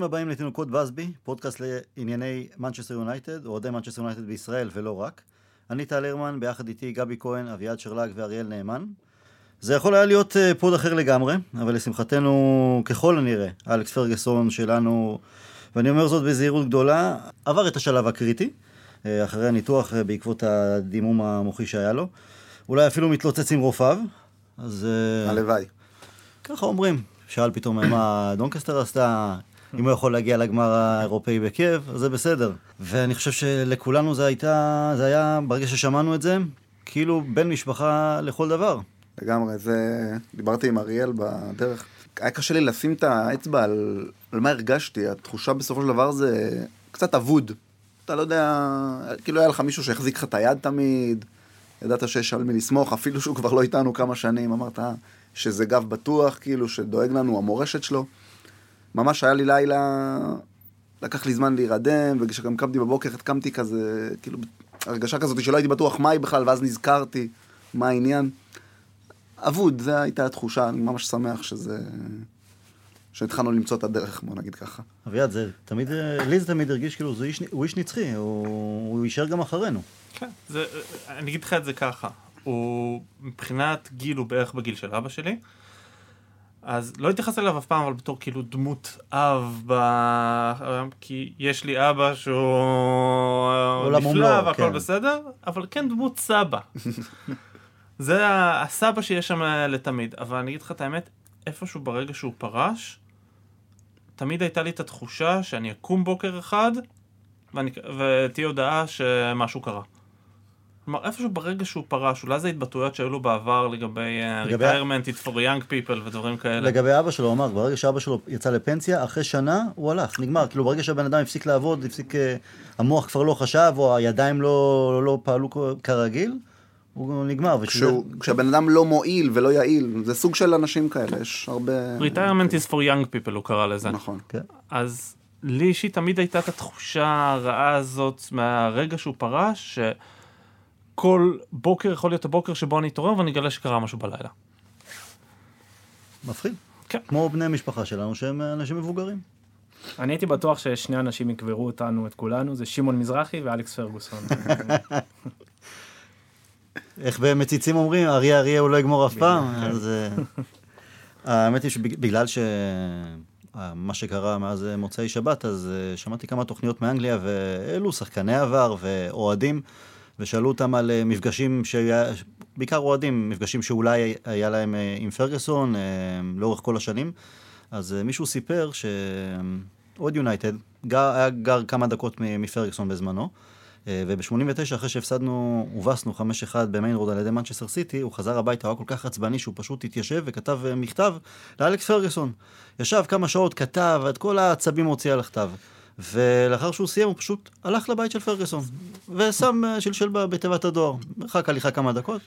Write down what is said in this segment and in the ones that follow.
ברוכים הבאים לתינוקות באזבי, פודקאסט לענייני מנצ'סטר יונייטד, אוהדי מנצ'סטר יונייטד בישראל ולא רק. אני טל הרמן, ביחד איתי גבי כהן, אביעד שרלג ואריאל נאמן. זה יכול היה להיות אה, pod אחר לגמרי, אבל לשמחתנו, ככל הנראה, אלכס פרגסון שלנו, ואני אומר זאת בזהירות גדולה, עבר את השלב הקריטי, אה, אחרי הניתוח אה, בעקבות הדימום המוחי שהיה לו. אולי אפילו מתלוצץ עם רופאיו, אז... הלוואי. ככה אומרים. שאל פתאום מה דונקסטר עשתה, אם הוא יכול להגיע לגמר האירופאי בכיף, אז זה בסדר. ואני חושב שלכולנו זה הייתה, זה היה, ברגע ששמענו את זה, כאילו בן משפחה לכל דבר. לגמרי, זה... דיברתי עם אריאל בדרך. היה קשה לי לשים את האצבע על, על מה הרגשתי. התחושה בסופו של דבר זה קצת אבוד. אתה לא יודע, כאילו היה לך מישהו שהחזיק לך את היד תמיד, ידעת שיש על מי לסמוך, אפילו שהוא כבר לא איתנו כמה שנים, אמרת, שזה גב בטוח, כאילו, שדואג לנו, המורשת שלו. ממש היה לי לילה, לקח לי זמן להירדם, וכשגם קמתי בבוקר, התקמתי כזה, כאילו, הרגשה כזאת שלא הייתי בטוח מהי בכלל, ואז נזכרתי מה העניין. אבוד, זו הייתה התחושה, אני ממש שמח שזה... שהתחלנו למצוא את הדרך, בוא נגיד ככה. אביעד, זה תמיד, לי זה תמיד הרגיש כאילו, זה איש, הוא איש נצחי, הוא, הוא יישאר גם אחרינו. כן, זה, אני אגיד לך את זה ככה, הוא מבחינת גיל הוא בערך בגיל של אבא שלי. אז לא התייחס אליו אף פעם, אבל בתור כאילו דמות אב, ב... כי יש לי אבא שהוא נפלא והכל כן. בסדר, אבל כן דמות סבא. זה הסבא שיש שם לתמיד. אבל אני אגיד לך את האמת, איפשהו ברגע שהוא פרש, תמיד הייתה לי את התחושה שאני אקום בוקר אחד, ואני... ותהיה הודעה שמשהו קרה. כלומר, איפשהו ברגע שהוא פרש, אולי זה התבטאויות שהיו לו בעבר לגבי אה, retirement it for young people ודברים כאלה. לגבי אבא שלו, הוא אמר, ברגע שאבא שלו יצא לפנסיה, אחרי שנה הוא הלך, נגמר. כאילו ברגע שהבן אדם הפסיק לעבוד, הפסיק, אה, המוח כבר לא חשב, או הידיים לא, לא פעלו כרגיל, הוא נגמר. כשהוא, כשהבן אדם לא מועיל ולא יעיל, זה סוג של אנשים כאלה, יש הרבה... retirement is for young people, הוא קרא לזה. נכון. כן. אז לי אישית תמיד הייתה את התחושה הרעה הזאת מהרגע שהוא פרש, ש... כל בוקר יכול להיות הבוקר שבו אני אתעורר ואני אגלה שקרה משהו בלילה. מפחיד. כן. כמו בני המשפחה שלנו שהם אנשים מבוגרים. אני הייתי בטוח ששני אנשים יקברו אותנו, את כולנו, זה שמעון מזרחי ואלכס פרגוסון. איך במציצים אומרים, אריה אריה הוא לא יגמור אף פעם, כן. אז אה, האמת היא שבגלל שמה שקרה מאז מוצאי שבת, אז אה, שמעתי כמה תוכניות מאנגליה, ואלו שחקני עבר ואוהדים. ושאלו אותם על אה, מפגשים, שהיה, בעיקר אוהדים, מפגשים שאולי היה להם אה, עם פרגוסון אה, לאורך כל השנים. אז מישהו סיפר שאוהד יונייטד היה גר כמה דקות מפרגוסון בזמנו. וב-89, אחרי שהפסדנו, הובסנו 5-1 במיין רוד על ידי מנצ'סטר סיטי, הוא חזר הביתה, הוא היה כל כך עצבני שהוא פשוט התיישב וכתב מכתב לאלכס פרגוסון. ישב כמה שעות, כתב, את כל העצבים הוציא על הכתב. ולאחר שהוא סיים הוא פשוט הלך לבית של פרגוסון ושם אה, שלשל בתיבת הדואר. מרחק הליכה כמה דקות.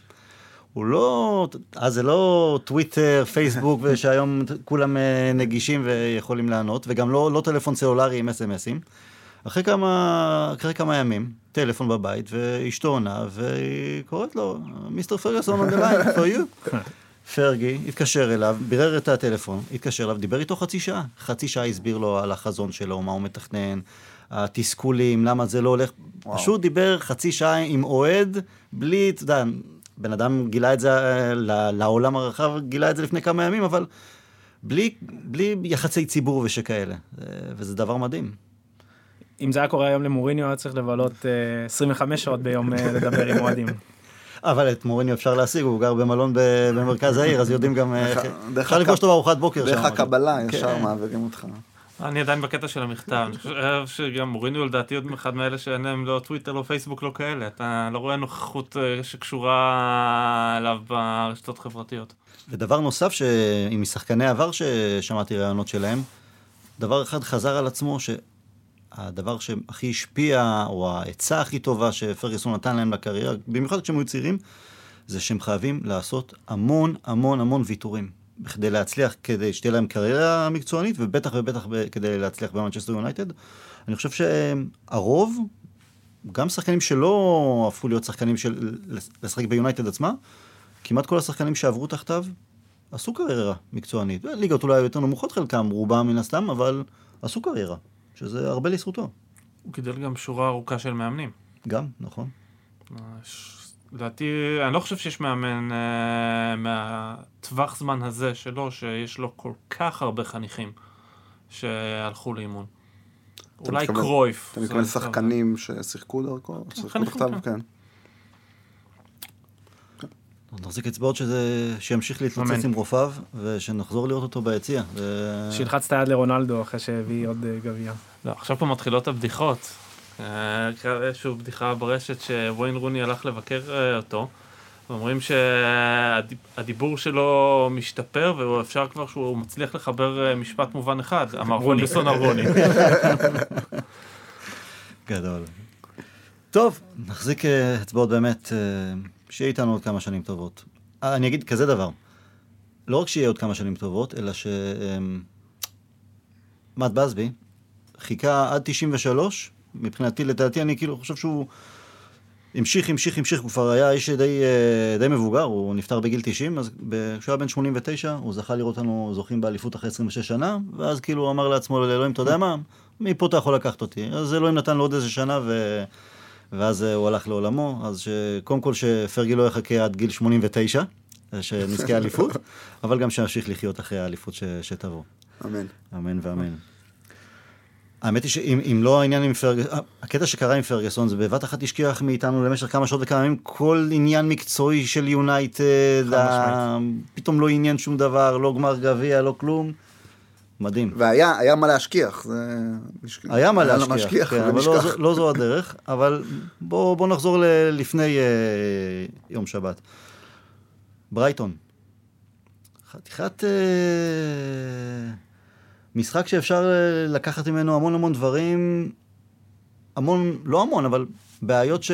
הוא לא, אז זה לא טוויטר, פייסבוק, ושהיום כולם אה, נגישים ויכולים לענות, וגם לא, לא טלפון סלולרי עם אס.אם.אסים. אחרי כמה, אחרי כמה ימים, טלפון בבית, ואשתו עונה, והיא קוראת לו, מיסטר פרגוסון on the line for you. פרגי התקשר אליו, בירר את הטלפון, התקשר אליו, דיבר איתו חצי שעה. חצי שעה הסביר לו על החזון שלו, מה הוא מתכנן, התסכולים, למה זה לא הולך. וואו. פשוט דיבר חצי שעה עם אוהד, בלי, אתה יודע, בן אדם גילה את זה אה, לעולם הרחב, גילה את זה לפני כמה ימים, אבל בלי, בלי יחסי ציבור ושכאלה. וזה דבר מדהים. אם זה היה קורה היום למוריניו, היה צריך לבלות 25 אה, שעות ביום אה, לדבר עם אוהדים. אבל את מוריניו אפשר להשיג, הוא גר במלון במרכז העיר, אז יודעים גם, אה, אפשר לפגוש אותו בארוחת בוקר שם. דרך הקבלה ישר כן. מעבירים אותך. אני עדיין בקטע של המכתב, אני חושב שגם מוריניו לדעתי עוד אחד מאלה שאין להם לא טוויטר, לא פייסבוק, לא כאלה, אתה לא רואה נוכחות אה, שקשורה אליו ברשתות חברתיות. ודבר נוסף, עם שחקני עבר ששמעתי רעיונות שלהם, דבר אחד חזר על עצמו, הדבר שהכי השפיע, או העצה הכי טובה שפרגוסון נתן להם לקריירה, במיוחד כשהם היו צעירים, זה שהם חייבים לעשות המון המון המון ויתורים. בכדי להצליח, כדי שתהיה להם קריירה מקצוענית, ובטח ובטח כדי להצליח במנצ'סטר יונייטד. אני חושב שהרוב, גם שחקנים שלא הפכו להיות שחקנים של לשחק ביונייטד עצמה, כמעט כל השחקנים שעברו תחתיו עשו קריירה מקצוענית. ליגות אולי יותר נמוכות חלקם, רובם מן הסתם, אבל עשו קריירה, שזה הרבה לזכותו. הוא גידל גם שורה ארוכה של מאמנים. גם, נכון. לדעתי, אני לא חושב שיש מאמן אה, מהטווח זמן הזה שלו, שיש לו כל כך הרבה חניכים שהלכו לאימון. אולי מתכוון- קרויף. אתה זה מתכוון יותר- שחקנים ששיחקו דרכו? שיחקו חניכים, כן. כן. נחזיק אצבעות שזה, שימשיך להתלוצץ. עם רופאיו, ושנחזור לראות אותו ביציע. זה- שילחץ את היד לרונלדו אחרי שהביא עוד אה, גביע. לא, עכשיו פה מתחילות הבדיחות. אה, קרה איזושהי בדיחה ברשת שוויין רוני הלך לבקר אה, אותו. אומרים שהדיבור שלו משתפר ואפשר כבר שהוא מצליח לחבר אה, משפט מובן אחד, אמר פוליסון על רוני. גדול. טוב, נחזיק אה, אצבעות באמת, אה, שיהיה איתנו עוד כמה שנים טובות. אה, אני אגיד כזה דבר, לא רק שיהיה עוד כמה שנים טובות, אלא ש... אה, מאט בסבי חיכה עד 93, מבחינתי, לדעתי, אני כאילו חושב שהוא המשיך, המשיך, המשיך, הוא כבר היה איש די, אה, די מבוגר, הוא נפטר בגיל 90, אז כשהוא היה בן 89, הוא זכה לראות אותנו זוכים באליפות אחרי 26 שנה, ואז כאילו הוא אמר לעצמו, לאלוהים, אתה יודע מה, מפה אתה יכול לקחת אותי. אז אלוהים נתן לו עוד איזה שנה, ו... ואז אה, הוא הלך לעולמו, אז שקודם כל שפרגי לא יחכה עד גיל 89, אה, שנזכה אליפות, אבל גם שימשיך לחיות אחרי האליפות ש... שתבוא. אמן. אמן ואמן. האמת היא שאם אם לא העניין עם פרגסון, הקטע שקרה עם פרגסון זה בבת אחת השכיח מאיתנו למשך כמה שעות וכמה ימים כל עניין מקצועי של יונייטד, ה- פתאום לא עניין שום דבר, לא גמר גביע, לא כלום. מדהים. והיה היה מה להשכיח, זה... היה מה להשכיח, כן, אבל לא, לא זו הדרך, אבל בואו בוא נחזור ל- לפני אה, יום שבת. ברייטון. חתיכת אה, משחק שאפשר אה, לקחת ממנו המון המון דברים, המון, לא המון, אבל בעיות ש...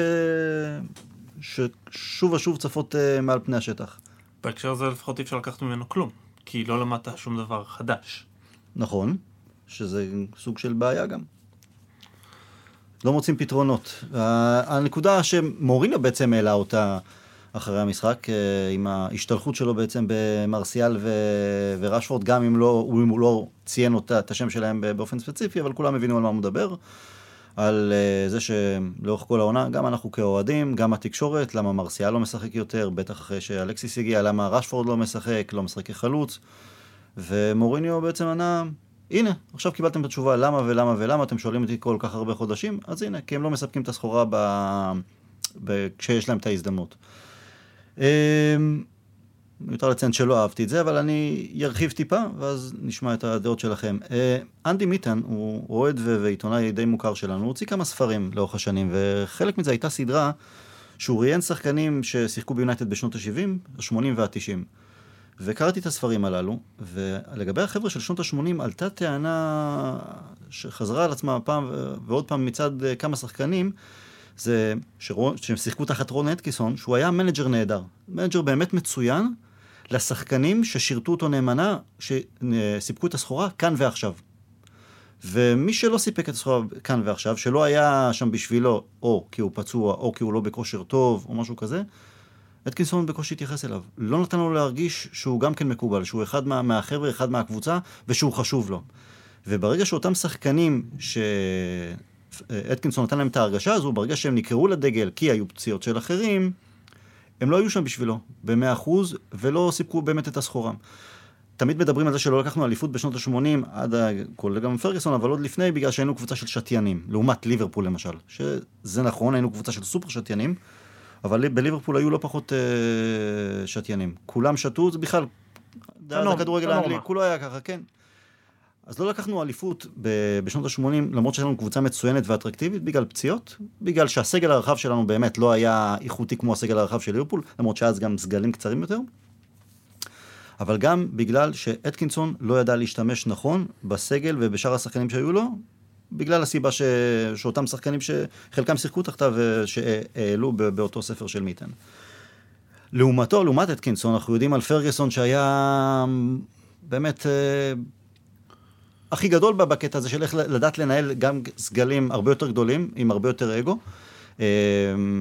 ששוב ושוב צפות אה, מעל פני השטח. בהקשר הזה לפחות אי אפשר לקחת ממנו כלום, כי לא למדת שום דבר חדש. נכון, שזה סוג של בעיה גם. לא מוצאים פתרונות. הנקודה שמוריניו בעצם העלה אותה אחרי המשחק, אה, עם ההשתלחות שלו בעצם במרסיאל ו- ורשפורד, גם אם לא, אם הוא לא ציין אותה, את השם שלהם באופן ספציפי, אבל כולם הבינו על מה הוא מדבר. על אה, זה שלאורך כל העונה, גם אנחנו כאוהדים, גם התקשורת, למה מרסיאל לא משחק יותר, בטח אחרי שאלקסיס הגיע, למה רשפורד לא משחק, לא משחק כחלוץ. ומוריניו בעצם ענה, הנה, עכשיו קיבלתם את התשובה למה ולמה ולמה, אתם שואלים אותי כל כך הרבה חודשים, אז הנה, כי הם לא מספקים את הסחורה ב... ב... כשיש להם את ההזדמנות. אמ, מיותר לציין שלא אהבתי את זה, אבל אני ארחיב טיפה, ואז נשמע את הדעות שלכם. אה, אנדי מיטן הוא אוהד ועיתונאי די מוכר שלנו, הוא הוציא כמה ספרים לאורך השנים, וחלק מזה הייתה סדרה שהוא ראיין שחקנים ששיחקו ביונייטד בשנות ה-70, ה-80 וה-90. וקראתי את הספרים הללו, ולגבי החבר'ה של שנות ה-80 עלתה טענה שחזרה על עצמה פעם ועוד פעם מצד אה, כמה שחקנים, זה שרון, שהם שיחקו תחת רון אטקינסון, שהוא היה מנג'ר נהדר. מנג'ר באמת מצוין לשחקנים ששירתו אותו נאמנה, שסיפקו את הסחורה כאן ועכשיו. ומי שלא סיפק את הסחורה כאן ועכשיו, שלא היה שם בשבילו, או כי הוא פצוע, או כי הוא לא בכושר טוב, או משהו כזה, אטקינסון בקושי התייחס אליו. לא נתן לו להרגיש שהוא גם כן מקובל, שהוא אחד מה, מהחבר'ה, אחד מהקבוצה, ושהוא חשוב לו. וברגע שאותם שחקנים שאטקינסון נתן להם את ההרגשה הזו, ברגע שהם נקראו לדגל כי היו פציעות של אחרים, הם לא היו שם בשבילו, במאה אחוז, ולא סיפקו באמת את הסחורה. תמיד מדברים על זה שלא לקחנו אליפות בשנות ה-80, עד, ה- כולל גם פרגוסון, אבל עוד לפני, בגלל שהיינו קבוצה של שתיינים, לעומת ליברפול למשל. שזה נכון, היינו קבוצה של סופר שתיינים, אבל בליברפול היו לא פחות אה, שתיינים. כולם שתו, זה בכלל, זה הכדורגל הנורמה. האנגלי, כולו היה ככה, כן. אז לא לקחנו אליפות ב- בשנות ה-80, למרות שהיינו קבוצה מצוינת ואטרקטיבית, בגלל פציעות, בגלל שהסגל הרחב שלנו באמת לא היה איכותי כמו הסגל הרחב של ליברפול, למרות שאז גם סגלים קצרים יותר. אבל גם בגלל שאטקינסון לא ידע להשתמש נכון בסגל ובשאר השחקנים שהיו לו, בגלל הסיבה ש... שאותם שחקנים שחלקם שיחקו תחתיו ושהעלו ב- באותו ספר של מיטן. לעומתו, לעומת אטקינסון, אנחנו יודעים על פרגוסון שהיה באמת אה, הכי גדול בה בקטע הזה של איך לדעת לנהל גם סגלים הרבה יותר גדולים, עם הרבה יותר אגו. אה,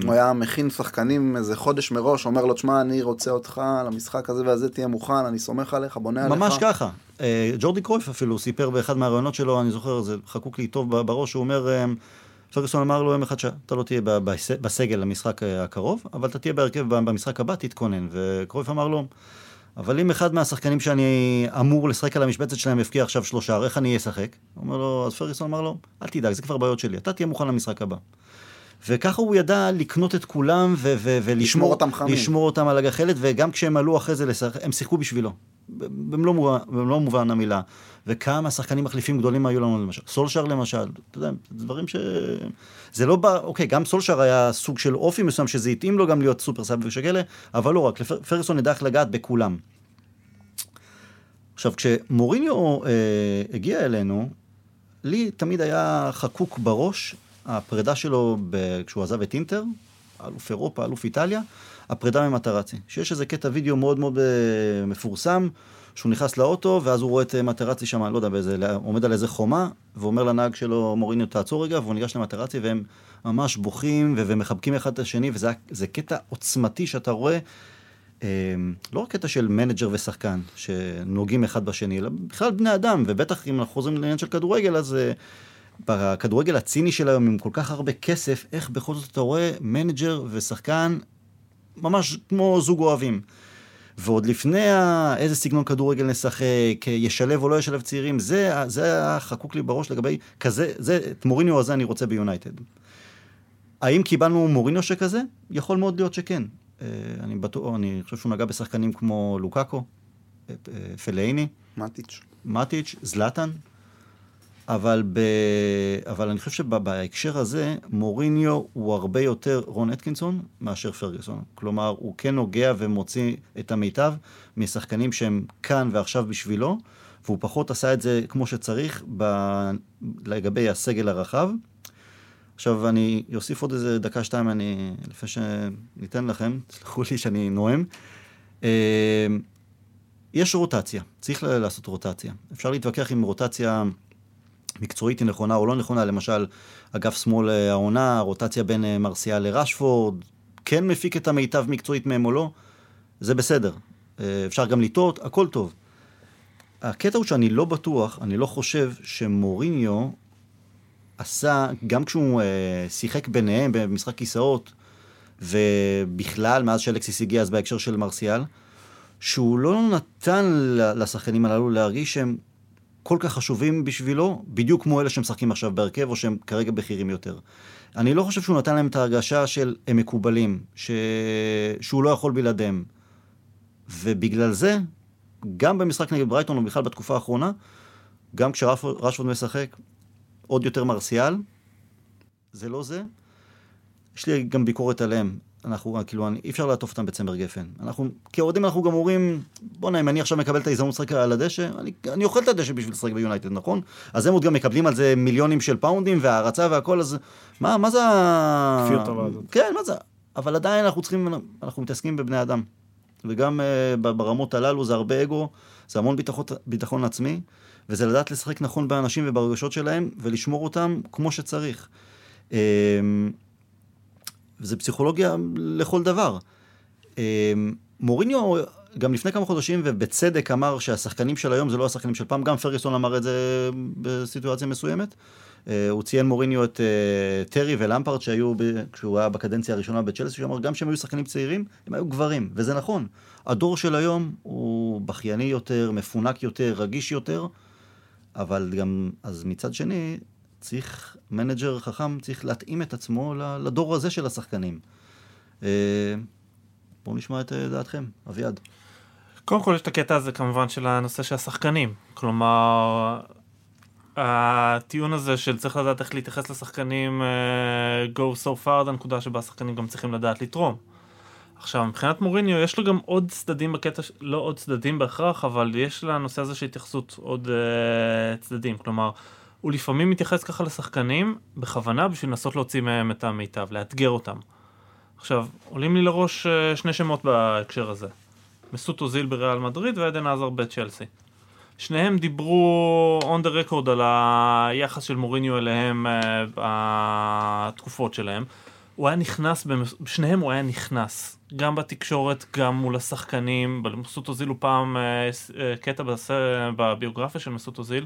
הוא היה מכין שחקנים איזה חודש מראש, אומר לו, תשמע, אני רוצה אותך למשחק הזה והזה, תהיה מוכן, אני סומך עליך, בונה עליך. ממש ככה. אה, ג'ורדי קרויף אפילו סיפר באחד מהרעיונות שלו, אני זוכר, זה חקוק לי טוב בראש, הוא אומר, אה, פרגוסון אמר לו יום אחד שאתה לא תהיה בסגל למשחק אה, הקרוב, אבל אתה תהיה בהרכב במשחק הבא, תתכונן. וקרויף אמר לו, אבל אם אחד מהשחקנים שאני אמור לשחק על המשבצת שלהם יפקיע עכשיו שלושה, איך אני אשחק? אומר לו, אז פרגוסון אמר לו, אל תדאג, זה כבר בעיות שלי, אתה תהיה מוכן למשחק הבא. וככה הוא ידע לקנות את כולם ו- ו- ולשמור לשמור אותם חמים. לשמור אותם על הגחלת, וגם כשהם עלו אחרי זה לשחק, הם שיחקו בשבילו. במלוא מובן, במלוא מובן המילה. וכמה שחקנים מחליפים גדולים היו לנו למשל. סולשר למשל, אתה יודע, דברים ש... זה לא בא, אוקיי, גם סולשר היה סוג של אופי מסוים שזה התאים לו גם להיות סופר סאב ושכאלה, אבל לא רק, פרגוסון ידע איך לגעת בכולם. עכשיו, כשמוריניו אה, הגיע אלינו, לי תמיד היה חקוק בראש הפרידה שלו ב... כשהוא עזב את אינטר, אלוף אירופה, אלוף איטליה, הפרידה ממטרצי. שיש איזה קטע וידאו מאוד מאוד אה, מפורסם, שהוא נכנס לאוטו, ואז הוא רואה את אה, מטרצי שם, לא יודע, באיזה, עומד על איזה חומה, ואומר לנהג שלו, מוריניו, תעצור רגע, והוא ניגש למטרצי, והם ממש בוכים ומחבקים אחד את השני, וזה זה קטע עוצמתי שאתה רואה. אה, לא רק קטע של מנג'ר ושחקן שנוגעים אחד בשני, אלא בכלל בני אדם, ובטח אם אנחנו חוזרים לעניין של כדורגל, אז בכדורגל הציני של היום, עם כל כך הרבה כסף, איך בכל זאת אתה רואה מנג'ר ושחקן ממש כמו זוג אוהבים. ועוד לפני ה... איזה סגנון כדורגל נשחק, ישלב או לא ישלב צעירים, זה, זה חקוק לי בראש לגבי כזה, זה, את מוריניו הזה אני רוצה ביונייטד. האם קיבלנו מוריניו שכזה? יכול מאוד להיות שכן. אה, אני בטוח, אני חושב שהוא נגע בשחקנים כמו לוקאקו, אה, אה, פלאיני, מטיץ'. מטיץ', זלאטן, אבל, ב... אבל אני חושב שבהקשר הזה, מוריניו הוא הרבה יותר רון אטקינסון מאשר פרגוסון. כלומר, הוא כן נוגע ומוציא את המיטב משחקנים שהם כאן ועכשיו בשבילו, והוא פחות עשה את זה כמו שצריך ב... לגבי הסגל הרחב. עכשיו אני אוסיף עוד איזה דקה-שתיים, אני, לפני שניתן לכם, תסלחו לי שאני נואם. אה, יש רוטציה, צריך לעשות רוטציה. אפשר להתווכח אם רוטציה מקצועית היא נכונה או לא נכונה, למשל, אגף שמאל אה, העונה, רוטציה בין אה, מרסיאל לרשפורד, כן מפיק את המיטב מקצועית מהם או לא, זה בסדר. אה, אפשר גם לטעות, הכל טוב. הקטע הוא שאני לא בטוח, אני לא חושב שמוריניו עשה, גם כשהוא שיחק ביניהם במשחק כיסאות, ובכלל, מאז שאלקסיס הגיע אז בהקשר של מרסיאל, שהוא לא נתן לשחקנים הללו להרגיש שהם כל כך חשובים בשבילו, בדיוק כמו אלה שמשחקים עכשיו בהרכב, או שהם כרגע בכירים יותר. אני לא חושב שהוא נתן להם את ההרגשה של הם מקובלים, ש... שהוא לא יכול בלעדיהם. ובגלל זה, גם במשחק נגד ברייטון, ובכלל בתקופה האחרונה, גם כשרשפורד משחק, עוד יותר מרסיאל, זה לא זה. יש לי גם ביקורת עליהם. אנחנו, כאילו, אי אפשר לעטוף אותם בצמר גפן. אנחנו, כאוהדים אנחנו גם אומרים, בוא'נה, אם אני עכשיו מקבל את ההזדמנות לשחק על הדשא, אני, אני אוכל את הדשא בשביל לשחק ביונייטד, נכון? אז הם עוד גם מקבלים על זה מיליונים של פאונדים והערצה והכל, אז מה, מה זה ה... כפיות טובה הזאת. כן, מה זה? אבל עדיין אנחנו צריכים, אנחנו מתעסקים בבני אדם. וגם uh, ברמות הללו זה הרבה אגו, זה המון ביטחון, ביטחון עצמי, וזה לדעת לשחק נכון באנשים וברגשות שלהם, ולשמור אותם כמו שצריך. Um, וזה פסיכולוגיה לכל דבר. Um, מוריניו, גם לפני כמה חודשים, ובצדק אמר שהשחקנים של היום זה לא השחקנים של פעם, גם פרגוסון אמר את זה בסיטואציה מסוימת. אה, הוא ציין מוריניו את אה, טרי ולמפרט שהיו, כשהוא היה בקדנציה הראשונה בצ'לסי, אמר גם שהם היו שחקנים צעירים, הם היו גברים, וזה נכון. הדור של היום הוא בכייני יותר, מפונק יותר, רגיש יותר, אבל גם, אז מצד שני, צריך, מנג'ר חכם צריך להתאים את עצמו לדור הזה של השחקנים. אה, בואו נשמע את אה, דעתכם, אביעד. קודם כל יש את הקטע הזה כמובן של הנושא של השחקנים. כלומר, הטיעון הזה של צריך לדעת איך להתייחס לשחקנים uh, go so far, זה הנקודה שבה השחקנים גם צריכים לדעת לתרום. עכשיו, מבחינת מוריניו, יש לו גם עוד צדדים בקטע, לא עוד צדדים בהכרח, אבל יש לנושא הזה של התייחסות עוד uh, צדדים. כלומר, הוא לפעמים מתייחס ככה לשחקנים בכוונה בשביל לנסות להוציא מהם את המיטב, לאתגר אותם. עכשיו, עולים לי לראש uh, שני שמות בהקשר הזה. מסות אוזיל בריאל מדריד ועדן עזר בצ'לסי. שניהם דיברו on the record על היחס של מוריניו אליהם uh, בתקופות שלהם. הוא היה נכנס, בשניהם הוא היה נכנס. גם בתקשורת, גם מול השחקנים. במסות אוזיל הוא פעם אה, אה, קטע בביוגרפיה של מסות אוזיל,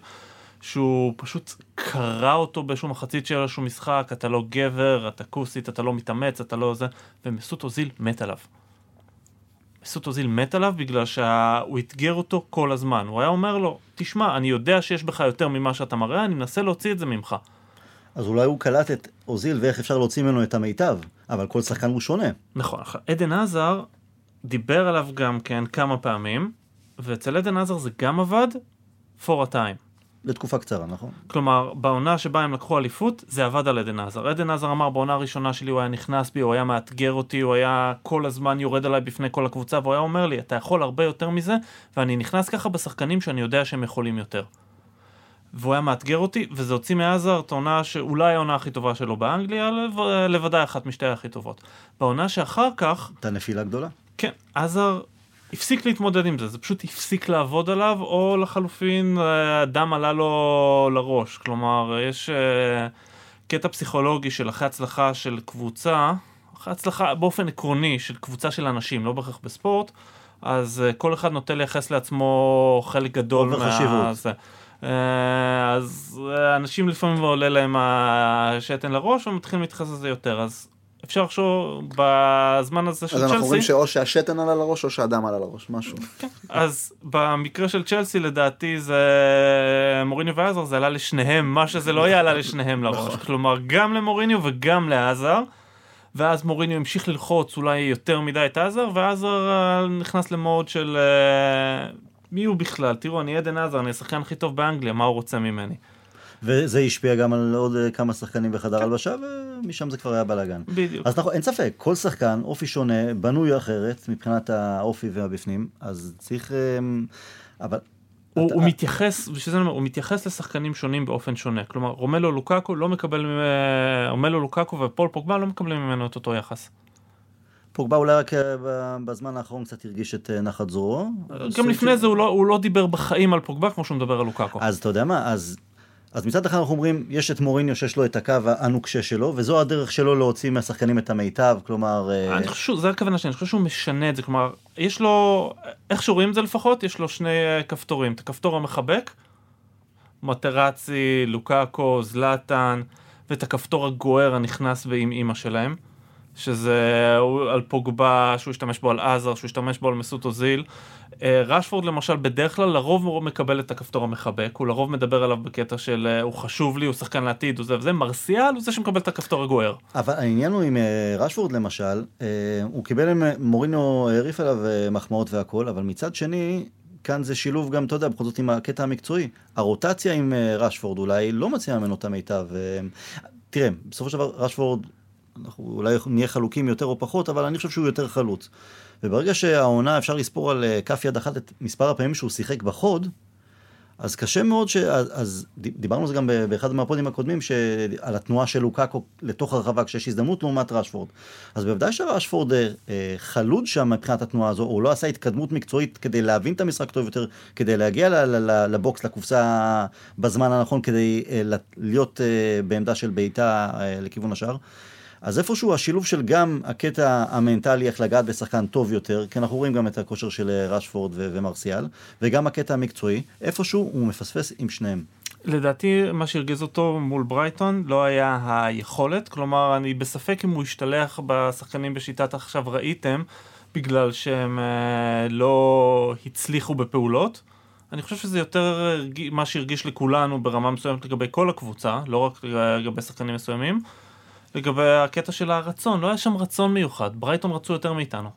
שהוא פשוט קרע אותו באיזשהו מחצית של איזשהו משחק, אתה לא גבר, אתה כוסית, אתה לא מתאמץ, אתה לא זה, ומסות אוזיל מת עליו. מסות אוזיל מת עליו בגלל שהוא אתגר אותו כל הזמן. הוא היה אומר לו, תשמע, אני יודע שיש בך יותר ממה שאתה מראה, אני מנסה להוציא את זה ממך. אז אולי הוא קלט את אוזיל ואיך אפשר להוציא ממנו את המיטב, אבל כל שחקן הוא שונה. נכון, עדן עזר דיבר עליו גם כן כמה פעמים, ואצל עדן עזר זה גם עבד for a time. לתקופה קצרה, נכון? כלומר, בעונה שבה הם לקחו אליפות, זה עבד על עדן עזר. עדן עזר אמר, בעונה הראשונה שלי הוא היה נכנס בי, הוא היה מאתגר אותי, הוא היה כל הזמן יורד עליי בפני כל הקבוצה, והוא היה אומר לי, אתה יכול הרבה יותר מזה, ואני נכנס ככה בשחקנים שאני יודע שהם יכולים יותר. והוא היה מאתגר אותי, וזה הוציא מעזר את העונה שאולי העונה הכי טובה שלו באנגליה, לב... לבוודאי אחת משתי הכי טובות. בעונה שאחר כך, הייתה נפילה גדולה. כן, עזר הפסיק להתמודד עם זה, זה פשוט הפסיק לעבוד עליו, או לחלופין אה, הדם עלה לו לראש. כלומר, יש אה, קטע פסיכולוגי של אחרי הצלחה של קבוצה, אחרי הצלחה באופן עקרוני של קבוצה של אנשים, לא בהכרח בספורט, אז אה, כל אחד נוטה לייחס לעצמו חלק גדול. אה, אז אנשים לפעמים עולה להם השתן לראש ומתחילים להתייחס לזה יותר, אז אפשר לחשוב בזמן הזה של אז צ'לסי. אנחנו רואים שאו שהשתן עלה לראש או שהדם עלה לראש, משהו. אז במקרה של צ'לסי לדעתי זה מוריניו ועזר זה עלה לשניהם. מה שזה לא יעלה לשניהם לראש. כלומר גם למוריניו וגם לעזר ואז מוריניו המשיך ללחוץ אולי יותר מדי את עזר ועזר אה, נכנס למוד של אה, מי הוא בכלל? תראו אני עדן עזר אני השחקן הכי טוב באנגליה מה הוא רוצה ממני וזה השפיע גם על עוד אה, כמה שחקנים בחדר הלבשה, ומשם זה כבר היה בלאגן. בדיוק אז נכון, אין ספק, כל שחקן, אופי שונה, בנוי אחרת מבחינת האופי והבפנים, אז צריך... אה, אבל... הוא, אתה- הוא מתייחס, בשביל זה אני אומר, הוא מתייחס לשחקנים שונים באופן שונה. כלומר, רומלו לוקקו לא מקבל, ממ- רומלו לוקקו ופול פוגבה לא מקבלים ממנו את אותו יחס. פוגבה אולי רק אה, בזמן האחרון קצת הרגיש את אה, נחת זרועו. גם לפני של- זה הוא לא, הוא לא דיבר בחיים על פוגבה כמו שהוא מדבר על לוקקו. אז אתה יודע מה, אז... אז מצד אחד אנחנו אומרים, יש את מוריניו שיש לו את הקו הנוקשה שלו, וזו הדרך שלו להוציא מהשחקנים את המיטב, כלומר... אה, אני חושב, זה הכוונה שלי, אני חושב שהוא משנה את זה, כלומר, יש לו, איך שרואים את זה לפחות, יש לו שני אה, כפתורים, את הכפתור המחבק, מטרצי, לוקקו, זלאטן, ואת הכפתור הגוער הנכנס ועם אימא שלהם, שזה על פוגבה, שהוא השתמש בו על עזר, שהוא השתמש בו על מסות אוזיל. אה, רשפורד למשל, בדרך כלל לרוב הוא מקבל את הכפתור המחבק, הוא לרוב מדבר עליו בקטע של אה, הוא חשוב לי, הוא שחקן לעתיד, הוא זה וזה, מרסיאל הוא זה שמקבל את הכפתור הגוער. אבל העניין הוא עם אה, רשפורד למשל, הוא קיבל, אה, מורינו העריף עליו מחמאות והכל, אבל מצד שני, כאן זה שילוב גם, אתה יודע, בכל זאת עם הקטע המקצועי. הרוטציה עם רשפורד אולי לא מציעה ממנו את המיטב. אה, תראה, בסופו של דבר רשפורד, אנחנו אולי נהיה חלוקים יותר או פחות, אבל אני חושב שהוא יותר חלוץ. וברגע שהעונה אפשר לספור על אה, כף יד אחת את מספר הפעמים שהוא שיחק בחוד, אז קשה מאוד ש... אז, אז דיברנו על זה גם באחד מהפודים הקודמים, שעל התנועה של לוקאקו לתוך הרחבה כשיש הזדמנות לעומת רשפורד. אז בוודאי שרשפורד אה, אה, חלוד שם מבחינת התנועה הזו, הוא לא עשה התקדמות מקצועית כדי להבין את המשחק טוב יותר, כדי להגיע לבוקס, לקופסה בזמן הנכון, כדי להיות בעמדה של בעיטה לכיוון השאר. אז איפשהו השילוב של גם הקטע המנטלי, איך לגעת בשחקן טוב יותר, כי אנחנו רואים גם את הכושר של אה, רשפורד ו- ומרסיאל, וגם הקטע המקצועי, איפשהו הוא מפספס עם שניהם. לדעתי מה שהרגיז אותו מול ברייטון לא היה היכולת, כלומר אני בספק אם הוא השתלח בשחקנים בשיטת עכשיו ראיתם, בגלל שהם אה, לא הצליחו בפעולות. אני חושב שזה יותר מה שהרגיש לכולנו ברמה מסוימת לגבי כל הקבוצה, לא רק לגבי שחקנים מסוימים. לגבי הקטע של הרצון, לא היה שם רצון מיוחד, ברייטון רצו יותר מאיתנו.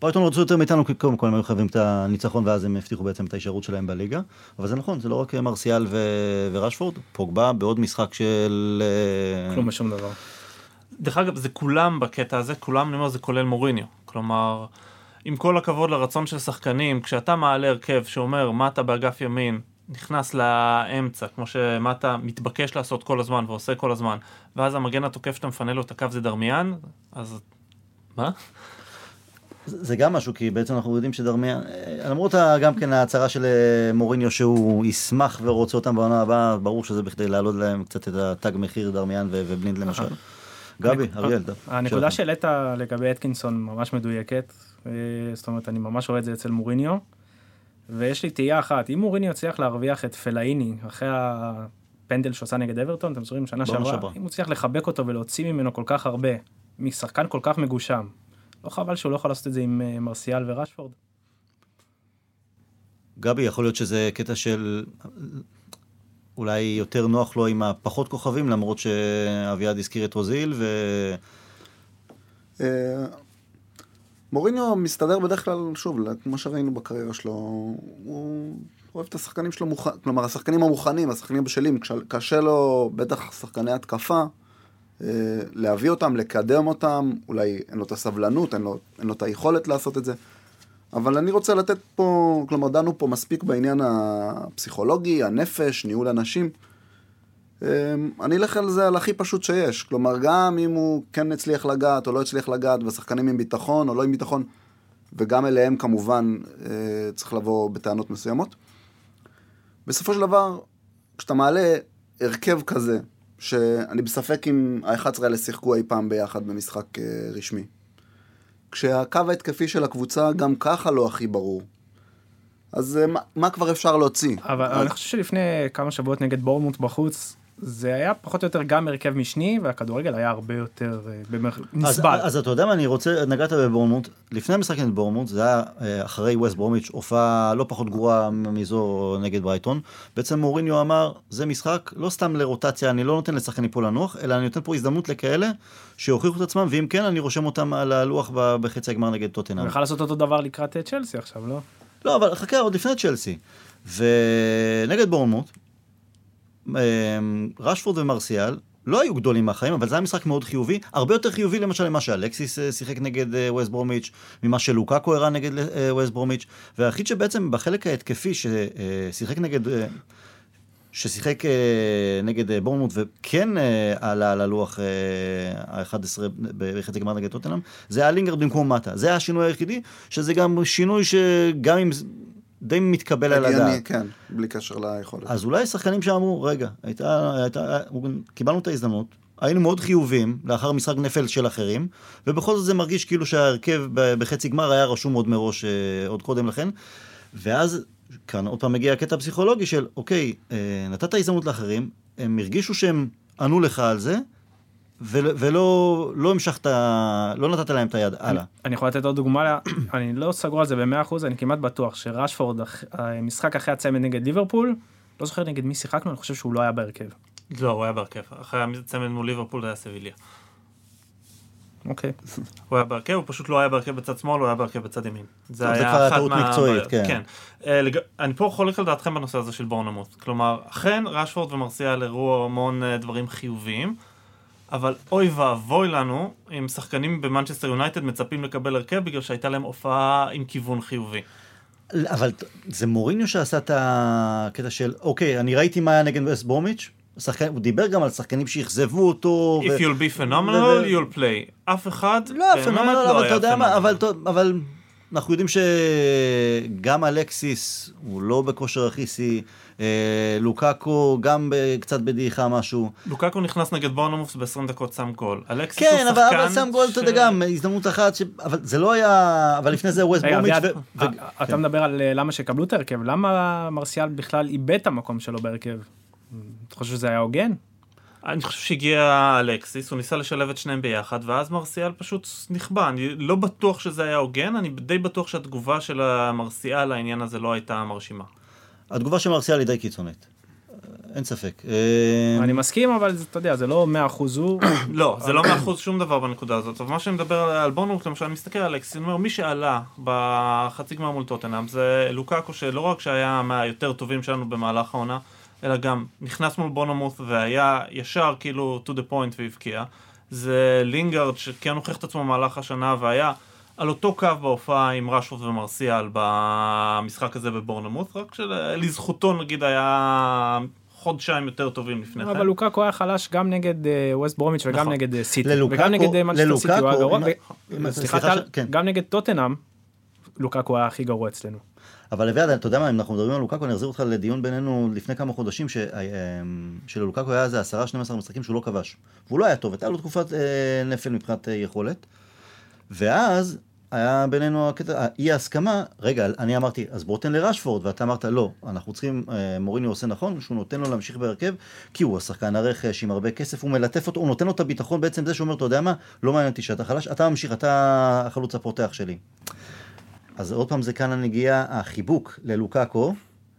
ברייטון רצו יותר מאיתנו, כי קודם כל הם היו חייבים את הניצחון, ואז הם הבטיחו בעצם את ההישארות שלהם בליגה. אבל זה נכון, זה לא רק מרסיאל ו- ורשפורד, פוגבה בעוד משחק של... אה, כלום ושום דבר. דרך אגב, זה כולם בקטע הזה, כולם, אני אומר, זה כולל מוריניו. כלומר, עם כל הכבוד לרצון של שחקנים, כשאתה מעלה הרכב שאומר, מטה באגף ימין, נכנס לאמצע, כמו שמטה מתבקש לעשות כל הזמן ועושה כל הזמן, ואז המגן התוקף שאתה מפנה לו את הקו זה דרמיאן, אז... מה? זה גם משהו, כי בעצם אנחנו יודעים שדרמיאן, אה, למרות גם כן ההצהרה של אה, מוריניו שהוא ישמח ורוצה אותם בעונה הבאה, ברור שזה בכדי להעלות להם קצת את התג מחיר דרמיאן ובלינד למשל. גבי, אריאל. דף. הנקודה. שהעלית לגבי אטקינסון ממש מדויקת, אה, זאת אומרת אני ממש רואה את זה אצל מוריניו, ויש לי תהייה אחת, אם מוריניו יצליח להרוויח את פלאיני אחרי הפנדל שעושה נגד אברטון, אתם זוכרים שנה שעברה, שעברה. אם הוא הצליח לחבק אותו ולהוציא ממנו כל כך הרבה, משחקן כל כך מגושם, לא חבל שהוא לא יכול לעשות את זה עם אה, מרסיאל ורשפורד? גבי, יכול להיות שזה קטע של אולי יותר נוח לו עם הפחות כוכבים, למרות שאביעד הזכיר את רוזיל, ו... מוריניו מסתדר בדרך כלל, שוב, כמו שראינו בקריירה שלו, הוא אוהב את השחקנים שלו מוכנים, כלומר השחקנים המוכנים, השחקנים הבשלים, קשה לו, בטח שחקני התקפה, אה, להביא אותם, לקדם אותם, אולי אין לו את הסבלנות, אין לו, אין לו את היכולת לעשות את זה. אבל אני רוצה לתת פה, כלומר דנו פה מספיק בעניין הפסיכולוגי, הנפש, ניהול אנשים. אמ, אני אלך על זה על הכי פשוט שיש. כלומר, גם אם הוא כן הצליח לגעת או לא הצליח לגעת, והשחקנים עם ביטחון או לא עם ביטחון, וגם אליהם כמובן אה, צריך לבוא בטענות מסוימות. בסופו של דבר, כשאתה מעלה הרכב כזה, שאני בספק אם ה-11 האלה שיחקו אי פעם ביחד במשחק אה, רשמי. כשהקו ההתקפי של הקבוצה גם ככה לא הכי ברור. אז אה, מה, מה כבר אפשר להוציא? אבל אז- אני חושב שלפני כמה שבועות נגד בורמוט בחוץ, זה היה פחות או יותר גם הרכב משני, והכדורגל היה הרבה יותר אה, במח- נסבל. אז אתה יודע מה, אני רוצה, נגעת בבורמוט, לפני המשחק נגד בורמוט, זה היה אה, אחרי ווסט ברומיץ', הופעה לא פחות גרועה מזו נגד ברייטון. בעצם מוריניו אמר, זה משחק לא סתם לרוטציה, אני לא נותן לשחקנים פה לנוח, אלא אני נותן פה הזדמנות לכאלה שיוכיחו את עצמם, ואם כן, אני רושם אותם על הלוח בחצי הגמר נגד טוטנאם. הוא לעשות אותו דבר לקראת אה, צ'לסי עכשיו, לא? לא, אבל חכה, עוד לפני צ'לסי. ונגד בורנמוט, רשפורד ומרסיאל לא היו גדולים מהחיים, אבל זה היה משחק מאוד חיובי, הרבה יותר חיובי למשל ממה שאלקסיס אה, שיחק נגד אה, ווסט ברומיץ', ממה שלוקאקו הראה נגד אה, ווסט ברומיץ', והיחיד שבעצם בחלק ההתקפי ששיחק נגד... ששיחק נגד בורנמוט וכן עלה על הלוח ה-11 בחצי גמר נגד טוטנאם, זה היה לינגרד במקום מטה. זה היה השינוי היחידי, שזה גם שינוי שגם אם די מתקבל על הדעת. כן, בלי קשר ליכולת. אז אולי שחקנים שאמרו, רגע, הייתה, הייתה, קיבלנו את ההזדמנות, היינו מאוד חיוביים לאחר משחק נפל של אחרים, ובכל זאת זה מרגיש כאילו שההרכב בחצי גמר היה רשום עוד מראש, אה, עוד קודם לכן, ואז כאן עוד פעם מגיע הקטע הפסיכולוגי של, אוקיי, אה, נתת הזדמנות לאחרים, הם הרגישו שהם ענו לך על זה, ולא לא המשכת, לא נתת להם את היד הלאה. אני יכול לתת עוד דוגמה, לה- אני לא סגור על זה ב-100%, אני כמעט בטוח שרשפורד, המשחק אחרי הצמד נגד ליברפול, לא זוכר נגד מי שיחקנו, אני חושב שהוא לא היה בהרכב. לא, הוא היה בהרכב. אחרי הצמד מול ליברפול זה היה סביליה. אוקיי. הוא היה בהרכב, הוא פשוט לא היה בהרכב בצד שמאל, הוא היה בהרכב בצד ימין. זה היה כבר אחת טעות מה- מקצועית, מה- כן. כן. אה, לג- אני פה חולק על דעתכם בנושא הזה של בורנמוט. כלומר, אכן רשפורד ומרסיאל הראו המון אה, דברים חיוביים, אבל אוי ואבוי לנו אם שחקנים במנצ'סטר יונייטד מצפים לקבל הרכב בגלל שהייתה להם הופעה עם כיוון חיובי. אבל זה מוריניו שעשה את הקטע של, אוקיי, אני ראיתי מה היה נגד ווסט ברומיץ', שחקן, הוא דיבר גם על שחקנים שאכזבו אותו. If ו- you'll be phenomenal, ו- you'll play. אף אחד לא, באמת פנומנל, לא אבל אתה יודע מה. אבל, אבל אנחנו יודעים שגם אלקסיס הוא לא בכושר הכי שיא, אה, לוקאקו גם ב- קצת בדעיכה משהו. לוקקו נכנס נגד בורנמוס ב-20 דקות שם גול. אלקסיס הוא כן, שחקן אבל, אבל שם גול, אתה יודע, גם הזדמנות אחת, ש... אבל זה לא היה, אבל לפני זה ווסט ברומיץ'. ו... אה, אתה מדבר על אה, למה שקבלו את ההרכב, למה מרסיאל בכלל איבד את המקום שלו בהרכב? אתה חושב שזה היה הוגן? אני חושב שהגיע אלקסיס, הוא ניסה לשלב את שניהם ביחד, ואז מרסיאל פשוט נכבה. אני לא בטוח שזה היה הוגן, אני די בטוח שהתגובה של המרסיאל לעניין הזה לא הייתה מרשימה. התגובה של מרסיאל היא די קיצונית. אין ספק. אה, אני מסכים, אבל זה- אתה יודע, זה לא 100% הוא. לא, זה לא מאחוז שום דבר בנקודה הזאת, אבל מה שאני מדבר על- בורנמוט, למשל, אני מסתכל על אלקסיס, אני אומר, מי שעלה בחצי גמר מול טוטנאם זה לוקאקו, שלא רק שהיה מהיותר טובים שלנו במהלך העונה, אלא גם נכנס מול בורנמוט והיה ישר כאילו to the point והבקיע. זה לינגארד שכן הוכיח את עצמו במהלך השנה והיה על אותו קו בהופעה עם רשפורד ומרסיאל במשחק הזה בבורנמוט, רק שלזכותו נגיד היה חודשיים יותר טובים לפני כן. אבל לוקאקו היה חלש גם נגד אה, ווסט ברומיץ' וגם נכון. נגד אה, סיטי. וגם נגד אה, מנצ'סטר סיטי הוא היה גרוע. סליחה טל, ש- כן. גם נגד טוטנאם, לוקקו היה הכי גרוע אצלנו. אבל אביעד, אתה יודע מה, אם אנחנו מדברים על לוקקו, אני אחזיר אותך לדיון בינינו לפני כמה חודשים, ש- אה, שללוקקו היה איזה 10-12 משחקים שהוא לא כבש. והוא לא היה טוב, הייתה לו תקופת אה, נפל מבחינת אה, יכולת. ואז היה בינינו הקטע, אי ההסכמה, רגע, אני אמרתי, אז בוא תן לרשפורד, ואתה אמרת, לא, אנחנו צריכים, אה, מוריני עושה נכון, שהוא נותן לו להמשיך בהרכב, כי הוא השחקן הרכש עם הרבה כסף, הוא מלטף אותו, הוא נותן לו את הביטחון, בעצם זה שהוא אומר, אתה יודע מה, לא מעניין אותי שאתה חלש, אתה ממשיך, אתה החלוץ הפותח שלי. אז עוד פעם זה כאן הנגיעה, החיבוק ללוקאקו,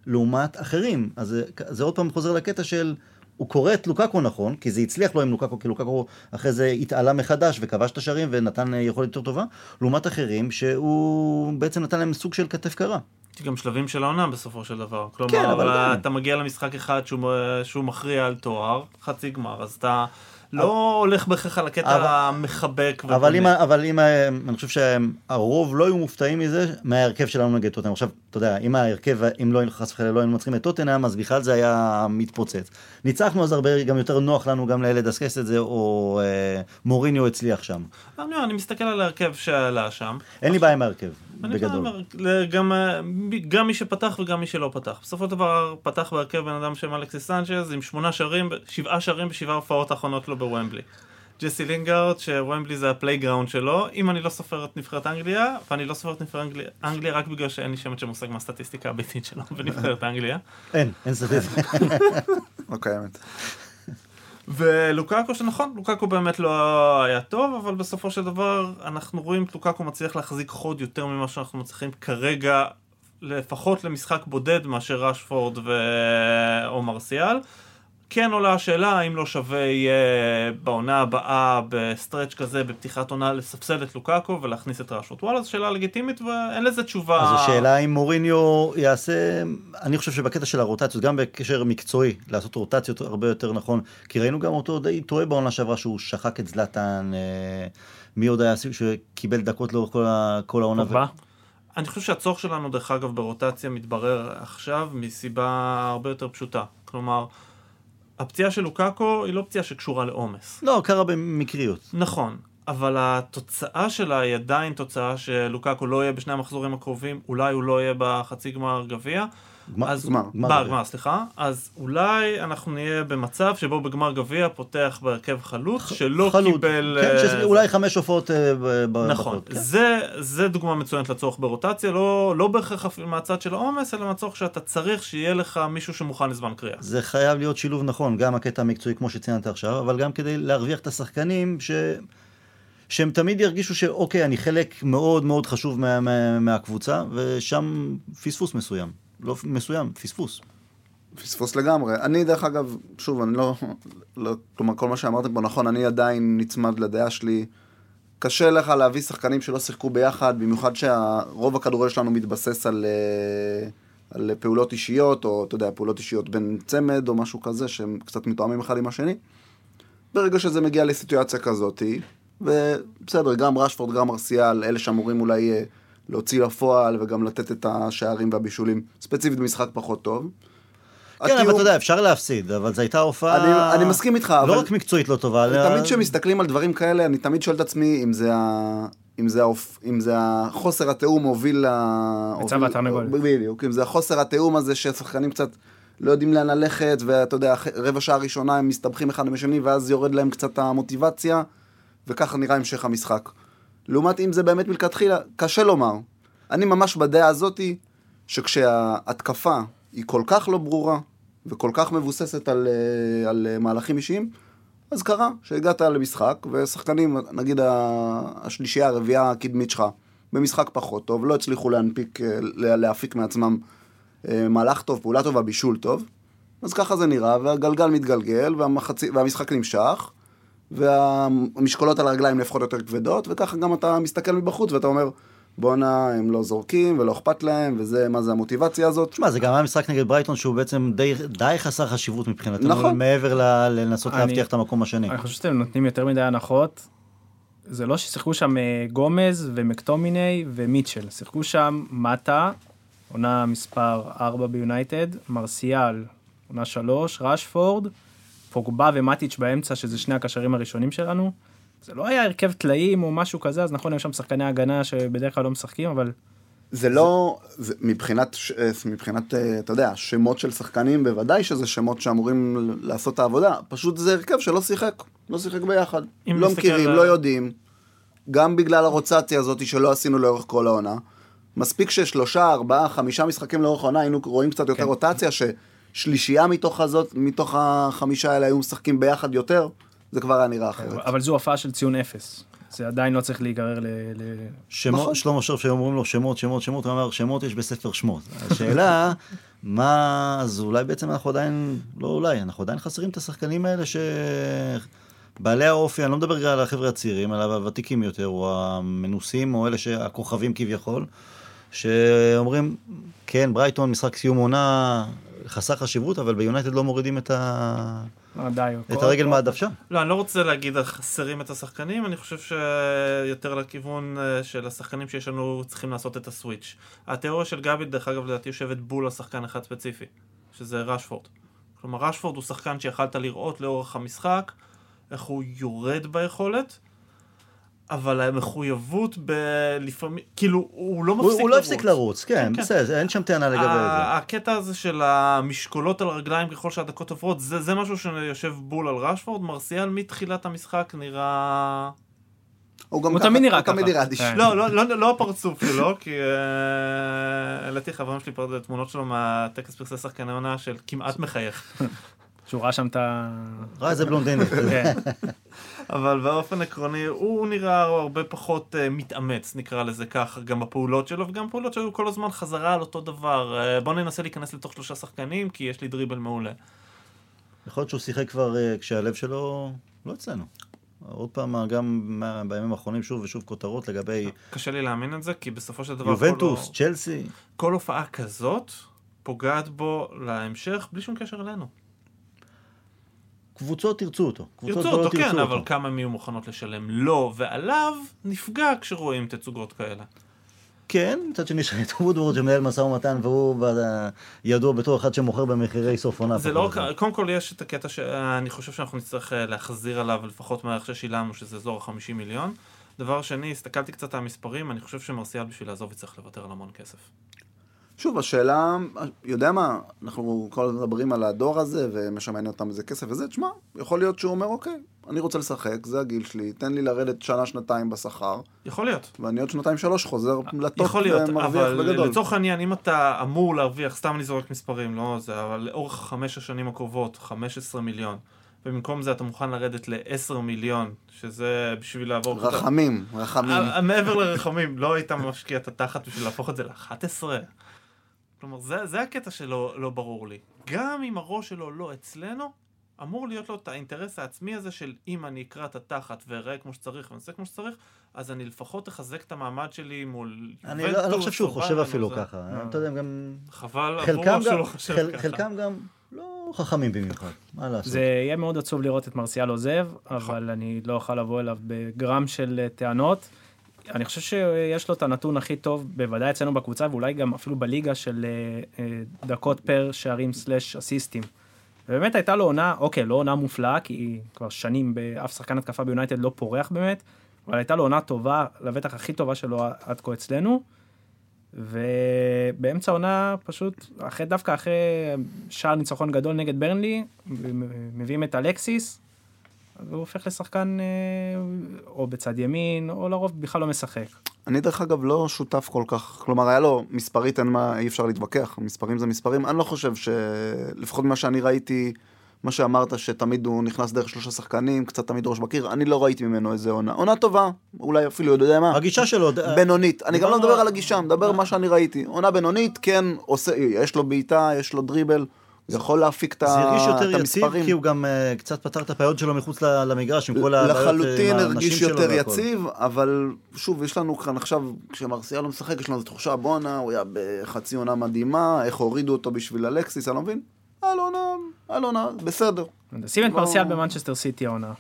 לעומת אחרים. אז זה, זה עוד פעם חוזר לקטע של, הוא קורא את לוקאקו נכון, כי זה הצליח לו עם לוקאקו, כי לוקאקו אחרי זה התעלה מחדש וכבש את השערים ונתן אה, יכולת יותר טובה, לעומת אחרים שהוא בעצם נתן להם סוג של כתף קרה. יש גם שלבים של העונה בסופו של דבר. כן, כלומר, אבל עדיין. אתה מגיע למשחק אחד שהוא, שהוא מכריע על תואר, חצי גמר, אז אתה לא הולך בהכרח על הקטע אבל- המחבק. אבל אם. אבל אם, אני חושב שהרוב לא היו מופתעים מזה מההרכב שלנו נגד טוטנאם. עכשיו, אתה יודע, אם ההרכב, אם לא חס וחלילה לא היינו מנצחים את טוטנאם, אז בכלל זה היה מתפוצץ. ניצחנו אז הרבה, גם יותר נוח לנו גם לדסקס את זה, או אה, מוריניו הצליח שם. אני, מסתכל על ההרכב שעלה שם. אין לי בעיה עם ההרכב, בגדול. גם, גם מי שפתח וגם מי שלא פתח. בסופו של דבר פתח בהרכב בן אדם בשם אלכסיס סנצ'ז עם שמונה שערים, שבעה שערים בשבעה הופעות האחרונות לו בוומבלי. ג'סי לינגארד, שוומבלי זה ה playground שלו, אם אני לא סופר את נבחרת אנגליה, ואני לא סופר את נבחרת אנגליה, אנגליה רק בגלל שאין לי שמץ של מושג מהסטטיסטיקה הביתית שלו בנבחרת אנגליה. אין, אין סטטיסטיקה. לא קיימת. ולוקקו שנכון, לוקקו באמת לא היה טוב, אבל בסופו של דבר אנחנו רואים את לוקקו מצליח להחזיק חוד יותר ממה שאנחנו מצליחים כרגע, לפחות למשחק בודד מאשר רשפורד ו... או מרסיאל. כן עולה השאלה האם לא שווה יהיה בעונה הבאה ב stretch כזה בפתיחת עונה לספסל את לוקאקו ולהכניס את רשפורד. וואלה זו שאלה לגיטימית ואין לזה תשובה. אז השאלה אם מוריניו יעשה, אני חושב שבקטע של הרוטציות, גם בקשר מקצועי, לעשות רוטציות הרבה יותר נכון, כי ראינו גם אותו די טועה בעונה שעברה שהוא שחק את זלאטן, אה, מי עוד היה שקיבל דקות לאורך כל ה- כל העונה. אני חושב שהצורך שלנו, דרך אגב, ברוטציה מתברר עכשיו מסיבה הרבה יותר פשוטה. כלומר, הפציעה של לוקאקו היא לא פציעה שקשורה לעומס. לא, קרה במקריות. נכון, אבל התוצאה שלה היא עדיין תוצאה שלוקאקו לא יהיה בשני המחזורים הקרובים, אולי הוא לא יהיה בחצי גמר גביע. גמר- אז- גמר. גמר גמר, סליחה. אז אולי אנחנו נהיה במצב שבו בגמר גביע פותח בהרכב חלוץ, שלא חלוד. קיבל... כן, אה, שזה אולי חמש הופעות אה, ב- נכון, בחוד, כן. זה, זה דוגמה מצוינת לצורך ברוטציה, לא, לא בהכרח מהצד של העומס, אלא מהצורך שאתה צריך שיהיה לך מישהו שמוכן לזמן קריאה. זה חייב להיות שילוב נכון, גם הקטע המקצועי כמו שציינת עכשיו, אבל גם כדי להרוויח את השחקנים ש... שהם תמיד ירגישו שאוקיי, אני חלק מאוד מאוד חשוב מה, מה, מהקבוצה, ושם פספוס מסוים. לא מסוים, פספוס. פספוס לגמרי. אני, דרך אגב, שוב, אני לא, לא... כלומר, כל מה שאמרתם פה נכון, אני עדיין נצמד לדעה שלי. קשה לך להביא שחקנים שלא שיחקו ביחד, במיוחד שרוב הכדורגל שלנו מתבסס על, אה, על פעולות אישיות, או אתה יודע, פעולות אישיות בין צמד או משהו כזה, שהם קצת מתואמים אחד עם השני. ברגע שזה מגיע לסיטואציה כזאתי, ובסדר, גם רשפורד, גם ארסיאל, אלה שאמורים אולי אה, להוציא לפועל וגם לתת את השערים והבישולים, ספציפית במשחק פחות טוב. כן, אבל התיאום- אתה יודע, אפשר להפסיד, אבל זו הייתה הופעה... אני- אני מסכים איתך, אבל- לא רק מקצועית לא טובה, אלא... תמיד כשמסתכלים על דברים כאלה, אני תמיד שואל את עצמי אם זה, ה... אם זה, האופ... אם זה החוסר התיאום מוביל ל... ביצה הוביל- והתרנגולת. בדיוק, אם זה החוסר התיאום הזה ששחקנים קצת לא יודעים לאן ללכת, ואתה יודע, רבע שעה ראשונה הם מסתבכים אחד עם השני, ואז יורד להם קצת המוטיבציה, וככה נראה המשך המשחק. לעומת אם זה באמת מלכתחילה, קשה לומר. אני ממש בדעה הזאתי, שכשההתקפה היא כל כך לא ברורה, וכל כך מבוססת על, אה, על מהלכים אישיים, אז קרה שהגעת למשחק, ושחקנים, נגיד השלישייה, הרביעייה הקדמית שלך, במשחק פחות טוב, לא הצליחו להנפיק, אה, לה- להפיק מעצמם אה, מהלך טוב, פעולה טובה, בישול טוב, אז ככה זה נראה, והגלגל מתגלגל, והמחצי, והמשחק נמשך, והמשקולות על הרגליים נהפכות יותר כבדות, וככה גם אתה מסתכל מבחוץ ואתה אומר, בואנה, הם לא זורקים ולא אכפת להם, וזה, מה זה המוטיבציה הזאת? תשמע, זה גם היה משחק נגד ברייטון שהוא בעצם די, די חסר חשיבות מבחינתנו, נכון. מעבר ל- לנסות אני- להבטיח את המקום השני. אני חושב שאתם נותנים יותר מדי הנחות. זה לא ששיחקו שם אה, גומז ומקטומיני ומיטשל, שיחקו שם מטה, עונה מספר 4 ביונייטד, מרסיאל, עונה 3, רשפורד, פוגבה ומטיץ' באמצע, שזה שני הקשרים הראשונים שלנו. זה לא היה הרכב טלאים או משהו כזה, אז נכון, היו שם שחקני הגנה שבדרך כלל לא משחקים, אבל זה לא, זה, מבחינת, ש- אה, מבחינת, אה, אתה יודע, שמות של שחקנים, בוודאי שזה שמות שאמורים לעשות את העבודה, פשוט זה הרכב שלא שיחק, לא שיחק ביחד. לא מכירים, על- לא יודעים, גם בגלל הרוצציה הזאת שלא עשינו לאורך כל העונה. מספיק ששלושה, ארבעה, חמישה משחקים לאורך העונה, היינו רואים קצת יותר כן. רוטציה, ששלישייה מתוך הזאת, מתוך החמישה האלה היו משחקים ביחד יותר, זה כבר היה נראה אחרת. אבל זו הופעה של ציון אפס. זה עדיין לא צריך להיגרר ל... ל- שמות, נכון. שלמה שרף שאומרים לו שמות, שמות, שמות, הוא אמר שמות יש בספר שמות. השאלה, מה, אז אולי בעצם אנחנו עדיין, לא אולי, אנחנו עדיין חסרים את השחקנים האלה ש... בעלי האופי, אני לא מדבר על החבר'ה הצעירים, אלא הוותיקים יותר, או המנוסים, או אלה שהכוכבים כביכול, שאומרים, כן, ברייטון, משחק סיום עונה, חסר חשיבות, אבל ביונייטד לא מורידים את, ה... די. את הרגל מהדוושה. לא, אני לא רוצה להגיד חסרים את השחקנים, אני חושב שיותר לכיוון אה, של השחקנים שיש לנו צריכים לעשות את הסוויץ'. התיאוריה של גבי, דרך אגב, לדעתי יושבת בול על שחקן אחד ספציפי, שזה רשפורד. כלומר, רשפורד הוא שחקן שיכלת לראות לאורך המשחק, איך הוא יורד ביכולת, אבל המחויבות ב... לפעמים, כאילו, הוא לא הוא, מפסיק הוא לא הפסיק לרוץ. לרוץ, כן, כן, כן. בסדר, אין שם טענה לגבי זה. הקטע הזה של המשקולות על הרגליים ככל שהדקות עוברות, זה, זה משהו שיושב בול על רשפורד. מרסיאל מתחילת המשחק נראה... הוא גם הוא ככה- תמיד נראה הוא תמיד ככה. נראה אדיש. כן. לא, לא, לא, לא הפרצוף שלו, כי אה, העליתי חברים שלי פה תמונות שלו מהטקס פרסי שחקני עונה של כמעט מחייך. שהוא ראה שם את ה... ראה איזה בלונדינית. כן. אבל באופן עקרוני הוא נראה הרבה פחות uh, מתאמץ, נקרא לזה ככה, גם בפעולות שלו, וגם פעולות שהיו כל הזמן חזרה על אותו דבר. Uh, בוא ננסה להיכנס לתוך שלושה שחקנים, כי יש לי דריבל מעולה. יכול להיות שהוא שיחק כבר אה, כשהלב שלו לא אצלנו. עוד פעם, גם בימים האחרונים שוב ושוב כותרות לגבי קשה לי להאמין את זה, כי בסופו של דבר... יובנטוס, כל, צ'לסי. כל הופעה כזאת פוגעת בו להמשך, בלי שום קשר אלינו. קבוצות ירצו אותו. קבוצות ירצו אותו, כן, ירצו אבל כמה הן יהיו מוכנות לשלם לו ועליו, נפגע כשרואים תצוגות כאלה. כן, מצד שני יש את וודוורד שמנהל משא ומתן והוא ידוע בתור אחד שמוכר במחירי סוף עונה. זה לא רק. קודם כל יש את הקטע שאני חושב שאנחנו נצטרך אה, להחזיר עליו לפחות מהערך ששילמנו, שזה אזור ה-50 מיליון. דבר שני, הסתכלתי קצת על המספרים, אני חושב שמרסיאל בשביל לעזוב יצטרך לוותר על המון כסף. שוב, השאלה, יודע מה, אנחנו כל הזמן מדברים על הדור הזה, ומה שמעניין אותם זה כסף וזה, תשמע, יכול להיות שהוא אומר, אוקיי, אני רוצה לשחק, זה הגיל שלי, תן לי לרדת שנה-שנתיים בשכר, יכול להיות. ואני עוד שנתיים-שלוש חוזר לטופ יכול להיות, ומרוויח אבל בגדול. לצורך העניין, אם אתה אמור להרוויח, סתם אני זורק מספרים, לא זה, אבל לאורך חמש השנים הקרובות, 15 מיליון, ובמקום זה אתה מוכן לרדת ל-10 מיליון, שזה בשביל לעבור... רחמים, רחמים. אה, מעבר לרחמים, לא היית משקיע את התחת בשביל להפוך את זה ל-11? כלומר, זה, זה הקטע שלא לא ברור לי. גם אם הראש שלו לא אצלנו, אמור להיות לו את האינטרס העצמי הזה של אם אני אקרא את התחת ואראה כמו שצריך ואעשה כמו שצריך, אז אני לפחות אחזק את המעמד שלי מול... אני לא לא חושב שהוא חושב אפילו או ככה. אה. אתה יודע, גם... חבל חלקם עבורו גם, לא חושב חל- ככה. חלקם גם לא חכמים במיוחד, מה לעשות. זה יהיה מאוד עצוב לראות את מרסיאל עוזב, נכון. אבל אני לא אוכל לבוא אליו בגרם של אה, טענות. אני חושב שיש לו את הנתון הכי טוב, בוודאי אצלנו בקבוצה, ואולי גם אפילו בליגה של אה, אה, דקות פר שערים סלאש אסיסטים. ובאמת הייתה לו עונה, אוקיי, לא עונה מופלאה, כי כבר שנים באף שחקן התקפה ביונייטד לא פורח באמת, אבל הייתה לו עונה טובה, לבטח הכי טובה שלו עד כה אצלנו. ובאמצע העונה פשוט, אחרי, דווקא אחרי שער ניצחון גדול נגד ברנלי, מביאים את אלקסיס, והוא הופך לשחקן אה, או בצד ימין, או לרוב בכלל לא משחק. אני דרך אגב לא שותף כל כך, כלומר היה לו מספרית אין מה, אי אפשר להתווכח, מספרים זה מספרים, אני לא חושב ש... לפחות ממה שאני ראיתי, מה שאמרת שתמיד הוא נכנס דרך שלושה שחקנים, קצת תמיד ראש בקיר, אני לא ראיתי ממנו איזה עונה, עונה טובה, אולי אפילו, יודע מה, הגישה שלו, בינונית, אני גם לא מדבר על- על הגישה, מדבר על מה שאני ראיתי, עונה בינונית, כן, עושה, יש לו בעיטה, יש לו דריבל, הוא יכול להפיק את זה ה- הרגיש יותר יציב, המספרים. כי הוא גם אה, קצת פתר את הפעיות שלו מחוץ למגרש, עם כל הבעיות אה, לחלוטין עם הרגיש האנשים שלו יותר. יציב, אבל שוב, יש לנו כאן עכשיו, כשמרסיאל לא משחק, יש לנו איזו תחושה, בואנה, הוא היה בחצי עונה מדהימה, איך הורידו אותו בשביל אלקסיס, אני לא מבין. לו עונה, בסדר. שים את לא- מרסיאל במנצ'סטר סיטי העונה.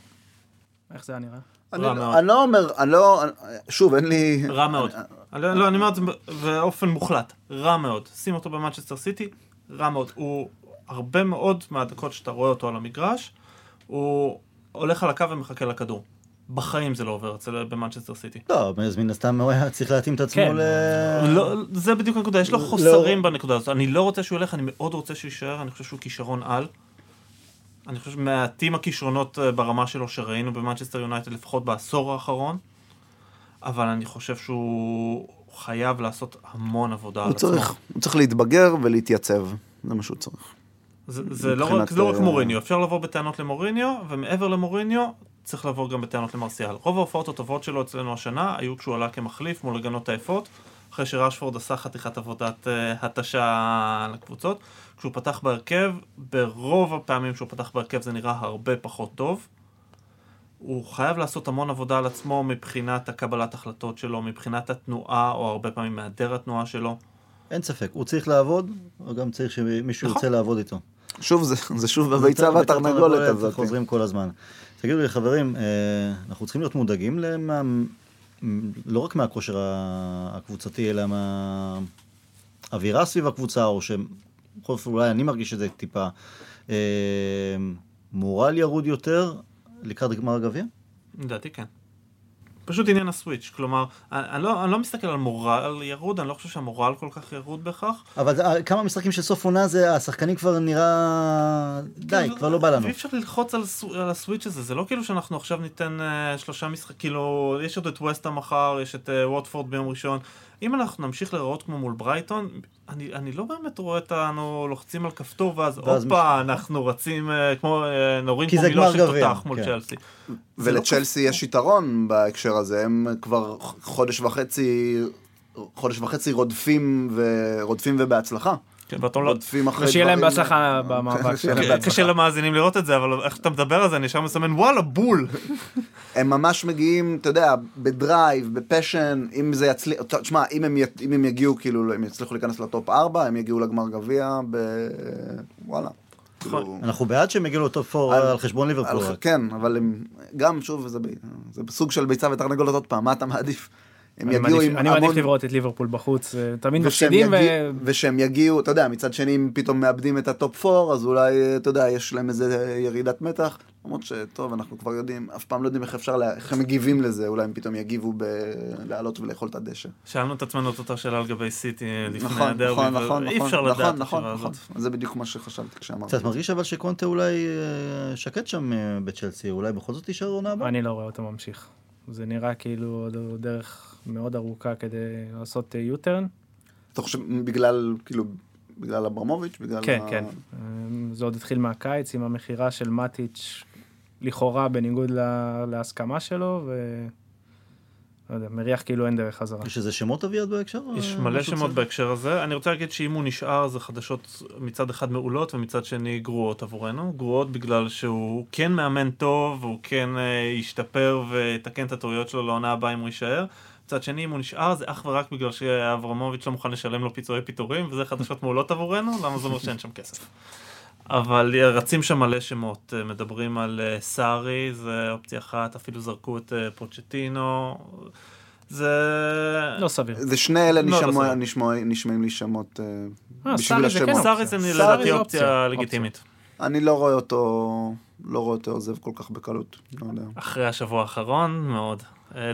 איך זה היה נראה? אני, לא אומר, אני לא, שוב, אין לי... רע מאוד. אני- לא, אני אומר את זה באופן מוחלט. רע מאוד. שים אותו במנצ'סטר סיטי, רע מאוד. הוא, הרבה מאוד מהדקות שאתה רואה אותו על המגרש, הוא הולך על הקו ומחכה לכדור. בחיים זה לא עובר אצל במנצ'סטר סיטי. לא, אז מן הסתם הוא היה צריך להתאים את עצמו כן. ל... לא, זה בדיוק הנקודה, יש לו לא- חוסרים בנקודה הזאת. אני לא רוצה שהוא ילך, אני מאוד רוצה שהוא יישאר, אני חושב שהוא כישרון על. אני חושב מעטים הכישרונות אה, ברמה שלו שראינו במנצ'סטר יונייטד, לפחות בעשור האחרון. אבל אני חושב שהוא חייב לעשות המון עבודה על הוא עצמו. צריך, הוא צריך להתבגר ולהתייצב, זה מה שהוא צריך. זה, זה לא, רק, לא רק אה, מוריניו, אפשר לבוא בטענות למוריניו, ומעבר למוריניו, צריך לבוא גם בטענות למרסיאל. רוב ההופעות הטובות שלו אצלנו השנה היו כשהוא עלה כמחליף מול הגנות היפות, אחרי שרשפורד עשה חתיכת עבודת uh, התשה לקבוצות. כשהוא פתח בהרכב, ברוב הפעמים שהוא פתח בהרכב זה נראה הרבה פחות טוב. הוא חייב לעשות המון עבודה על עצמו מבחינת הקבלת החלטות שלו, מבחינת התנועה, או הרבה פעמים מהיעדר התנועה שלו. אין ספק, הוא צריך לעבוד, הוא גם צריך שמישהו נכון. ירצה לעבוד איתו. שוב, זה, זה שוב בביצה והתרנגולת הזאת. חוזרים כל הזמן. תגידו לי, חברים, אה, אנחנו צריכים להיות מודאגים למה, לא רק מהכושר הקבוצתי, אלא מהאווירה סביב הקבוצה, או שבכל אופן אולי אני מרגיש את זה טיפה, אה, מורל ירוד יותר לקראת גמר הגביע? לדעתי כן. פשוט עניין הסוויץ', כלומר, אני, אני, לא, אני לא מסתכל על מורל ירוד, אני לא חושב שהמורל כל כך ירוד בהכרח. אבל זה- כמה משחקים של סוף עונה זה, השחקנים כבר נראה... די, כן, כבר לא בא לנו. ואי אפשר ללחוץ על, על הסוויץ' הזה, זה לא כאילו שאנחנו עכשיו ניתן uh, שלושה משחקים, כאילו, יש עוד את ווסטה מחר, יש את uh, ווטפורד ביום ראשון. אם אנחנו נמשיך להיראות כמו מול ברייטון, אני, אני לא באמת רואה אותנו לוחצים על כפתור, ואז הופה, אנחנו רצים uh, כמו, uh, נורים כמו מילושת גביע, תותח מול כן. צ'לסי. זה לא ולצ'לסי יש יתרון בהקשר הזה, הם כבר חודש וחצי, חודש וחצי רודפים, ורודפים ובהצלחה. כן, ואתה לא... רודפים אחרי ושיהיה להם דברים- בהצלחה במאבק שיהיה להם שלהם. בהצלחה. קשה למאזינים לראות את זה, אבל איך אתה מדבר על זה, אני ישר מסמן וואלה, בול. הם ממש מגיעים, אתה יודע, ב drive, ב passion, אם זה יצליח, תשמע, אם הם, י- אם הם יגיעו, כאילו, הם יצליחו להיכנס ל top 4, הם יגיעו לגמר גביע, ב... וואלה. נכון. כאילו, אנחנו בעד שהם יגיעו ל top 4 על- על חשבון ליברפול. על-. כן, אבל הם, גם, שוב, זה, זה סוג של ביצה ותרנגולת עוד פעם, מה אתה מעדיף? הם אני יגיעו מעדיף- עם אני מעדיף המון... לראות את ליברפול בחוץ, אה, תמיד מפסידים, ו- ושהם יגיעו, אתה יודע, מצד שני, אם פתאום מאבדים את ה top 4, אז אולי, אתה יודע, יש להם איזה ירידת מתח. למרות שטוב, אנחנו כבר יודעים, אף פעם לא יודעים איך אפשר, לה- איך הם מגיבים לזה, אולי הם פתאום יגיבו בלעלות ולאכול את הדשא. שאלנו את עצמנו את אותה שאלה לגבי סיטי לפני נכון, הדרבי, נכון, נכון, ואי אפשר נכון, לדעת את נכון, נכון, הזאת. זה בדיוק מה שחשבתי כשאמרתי. קצת מרגיש אבל שקונטה אולי אה, שקט שם אה, בצ'לסי, אולי בכל זאת יישאר עונה הבאה? אני לא רואה אותו ממשיך. זה נראה כאילו דרך מאוד ארוכה כדי לעשות יוטרן. אתה חושב בגלל, כאילו, בגלל אברמוביץ'? בגלל כן, ה- כן. זה עוד התחיל מהקיץ עם המכירה של מטיץ', לכאורה בניגוד לה- להסכמה שלו, ו... לא יודע, מריח כאילו אין דרך חזרה. יש איזה שמות אביעד בהקשר? יש אה, מלא שמות צד? בהקשר הזה. אני רוצה להגיד שאם הוא נשאר זה חדשות מצד אחד מעולות ומצד שני גרועות עבורנו. גרועות בגלל שהוא כן מאמן טוב, והוא כן אה, ישתפר ויתקן את הטעויות שלו לעונה הבאה אם הוא יישאר. מצד שני אם הוא נשאר זה אך ורק בגלל שאברמוביץ' לא מוכן לשלם לו פיצויי פיטורים וזה חדשות מעולות עבורנו, למה זה אומר שאין שם כסף. אבל רצים שם מלא שמות, אה, מדברים על אה, סארי, זה אופציה אחת, אפילו זרקו את אה, פוצ'טינו, זה... לא סביר. זה שני אלה לא, לא נשמע-. נשמע- נשמעים לי שמות אה, בשביל סארי זה כן השמות. סארי זה סארי לדעתי זה אופציה אופציה. לגיטימית. אני לא רואה אותו, לא רואה אותו עוזב כל כך בקלות. לא יודע. אחרי השבוע האחרון, מאוד.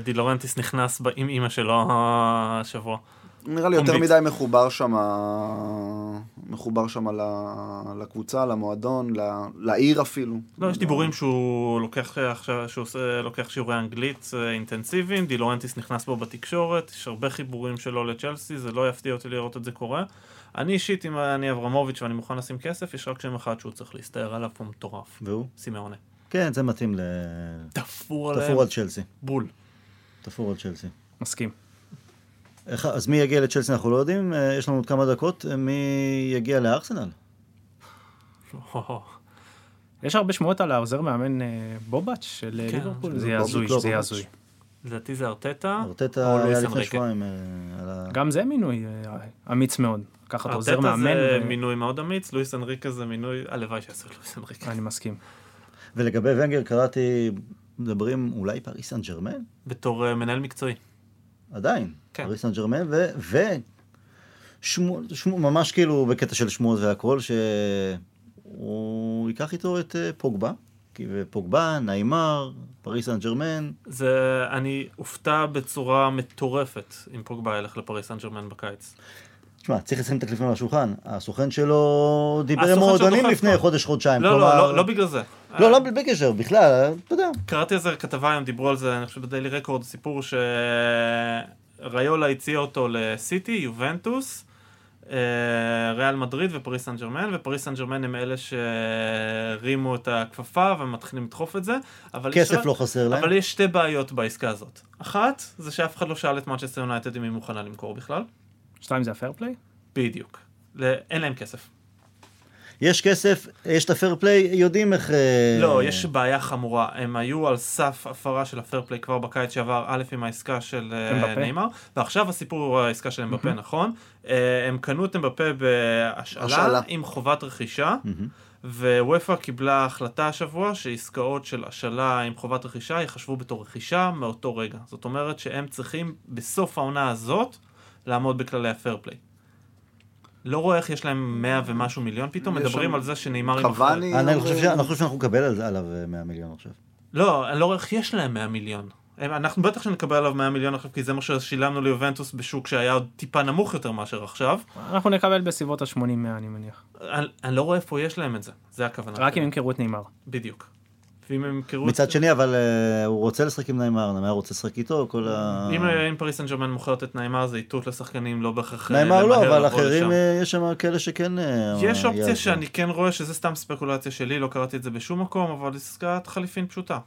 דילורנטיס נכנס עם אימא שלו השבוע. נראה לי יותר. מדי מחובר שם, מחובר שם לקבוצה, למועדון, ל- לעיר אפילו. לא, יש דיבורים שהוא לוקח עכשיו, שהוא עושה, לוקח שיעורי אנגלית אה, אינטנסיביים, דילורנטיס נכנס בו בתקשורת, יש הרבה חיבורים שלו לצ'לסי, זה לא יפתיע אותי לראות את זה קורה. אני אישית, אם אני אברמוביץ' ואני מוכן לשים כסף, יש רק שם אחד שהוא צריך להסתער עליו, הוא מטורף. והוא? סימאונה. כן, זה מתאים ל... תפור עליהם. תפור על צ'לסי. בול. תפור על צ'לסי. מסכים. אז מי יגיע לצ'לסי אנחנו לא יודעים, אה, יש לנו עוד כמה דקות, אה, מי יגיע לארסנל? יש הרבה שמועות על העוזר מאמן אה, בובאץ' של כן. ליברפול, זה זה יהיה בובאץ', הזוי, לא זה יהיה בובאץ'. הזוי. לדעתי זה ארטטה. ארטטה היה לפני. שבועיים. גם זה מינוי אמיץ מאוד. לקחת עוזר ארטטה מאמן, זה ו- מינוי מאוד אמיץ, לואיס אנריקה זה מינוי, הלוואי שיעשו את לואיס אנריקה. אני מסכים. ולגבי ונגר קראתי, מדברים אולי פריס סן ג'רמן? בתור מנהל מקצועי. עדיין. כן. פריס סן ג'רמן, ו... ו... שמו, שמו, ממש כאילו בקטע של שמועות והכל, שהוא ייקח איתו את אה, פוגבה ופוגבה, ניימר, פריס סן ג'רמן. זה, אני אופתע בצורה מטורפת אם פוגבה ילך לפריס סן ג'רמן בקיץ. תשמע, צריך לשים את הקלפים על השולחן. הסוכן שלו דיבר עם מועדונים לפני. חודש-חודשיים. לא, לא, לא, לא בגלל זה. לא, לא בקשר, בכלל, אתה יודע. קראתי איזה כתבה היום, דיברו על זה, אני חושב בדיילי רקורד, סיפור שריולה הציע אותו לסיטי, יובנטוס, אה, ריאל מדריד ופריס סן ג'רמן, ופריס סן ג'רמן הם אלה שהרימו את הכפפה ומתחילים לדחוף את זה. כסף לא חסר להם. אבל יש שתי בעיות בעסקה הזאת. אחת, זה שאף אחד לא שאל את מנצ'סטר יונייטד אם היא מוכנה למכור בכלל. שתיים זה ה fair play? בדיוק. אין להם כסף. יש כסף, יש את ה fair play, יודעים איך... אה, לא, יש בעיה חמורה. הם היו על סף הפרה של ה fair play כבר בקיץ שעבר, א' עם העסקה של אה. ניימאר, ועכשיו הסיפור הוא העסקה של אמבפה, נכון. אה, הם קנו את אמבפה בהשאלה השאלה. עם חובת רכישה. ואופ"א קיבלה החלטה השבוע שעסקאות של השאלה עם חובת רכישה ייחשבו בתור רכישה מאותו רגע. זאת אומרת שהם צריכים בסוף העונה הזאת לעמוד בכללי הפייר פליי. לא רואה איך יש להם 100 ומשהו מיליון פתאום, מדברים על זה שנאמר עם קוואני, אני חושב ש- אני חושב שאנחנו נקבל על- עליו אה, 100 מיליון עכשיו. לא, אני לא רואה איך יש להם 100 מיליון. אנחנו בטח שנקבל עליו 100 מיליון עכשיו, כי זה מה ששילמנו ליובנטוס בשוק שהיה עוד טיפה נמוך יותר מאשר עכשיו. אנחנו נקבל בסביבות ה-80-100 אני מניח. אני, אני לא רואה איפה יש להם את זה, זה הכוונה. רק אם. ימכרו את נאמר. בדיוק. ואם הם ימכרו... מצד את- שני, אבל אה, הוא רוצה לשחק עם נעימר, נעימר רוצה לשחק איתו, כל ה... אם, אם פריס סן ג'רמן מוכרת את נעימר זה איתות לשחקנים, לא בהכרח... אה, נעימר לא, אבל אחרים, לשם. אה, יש שם כאלה שכן... אה, יש אופציה. שאני כן רואה שזה סתם ספקולציה שלי, לא קראתי את זה בשום מקום, אבל עסקת חליפין פשוטה.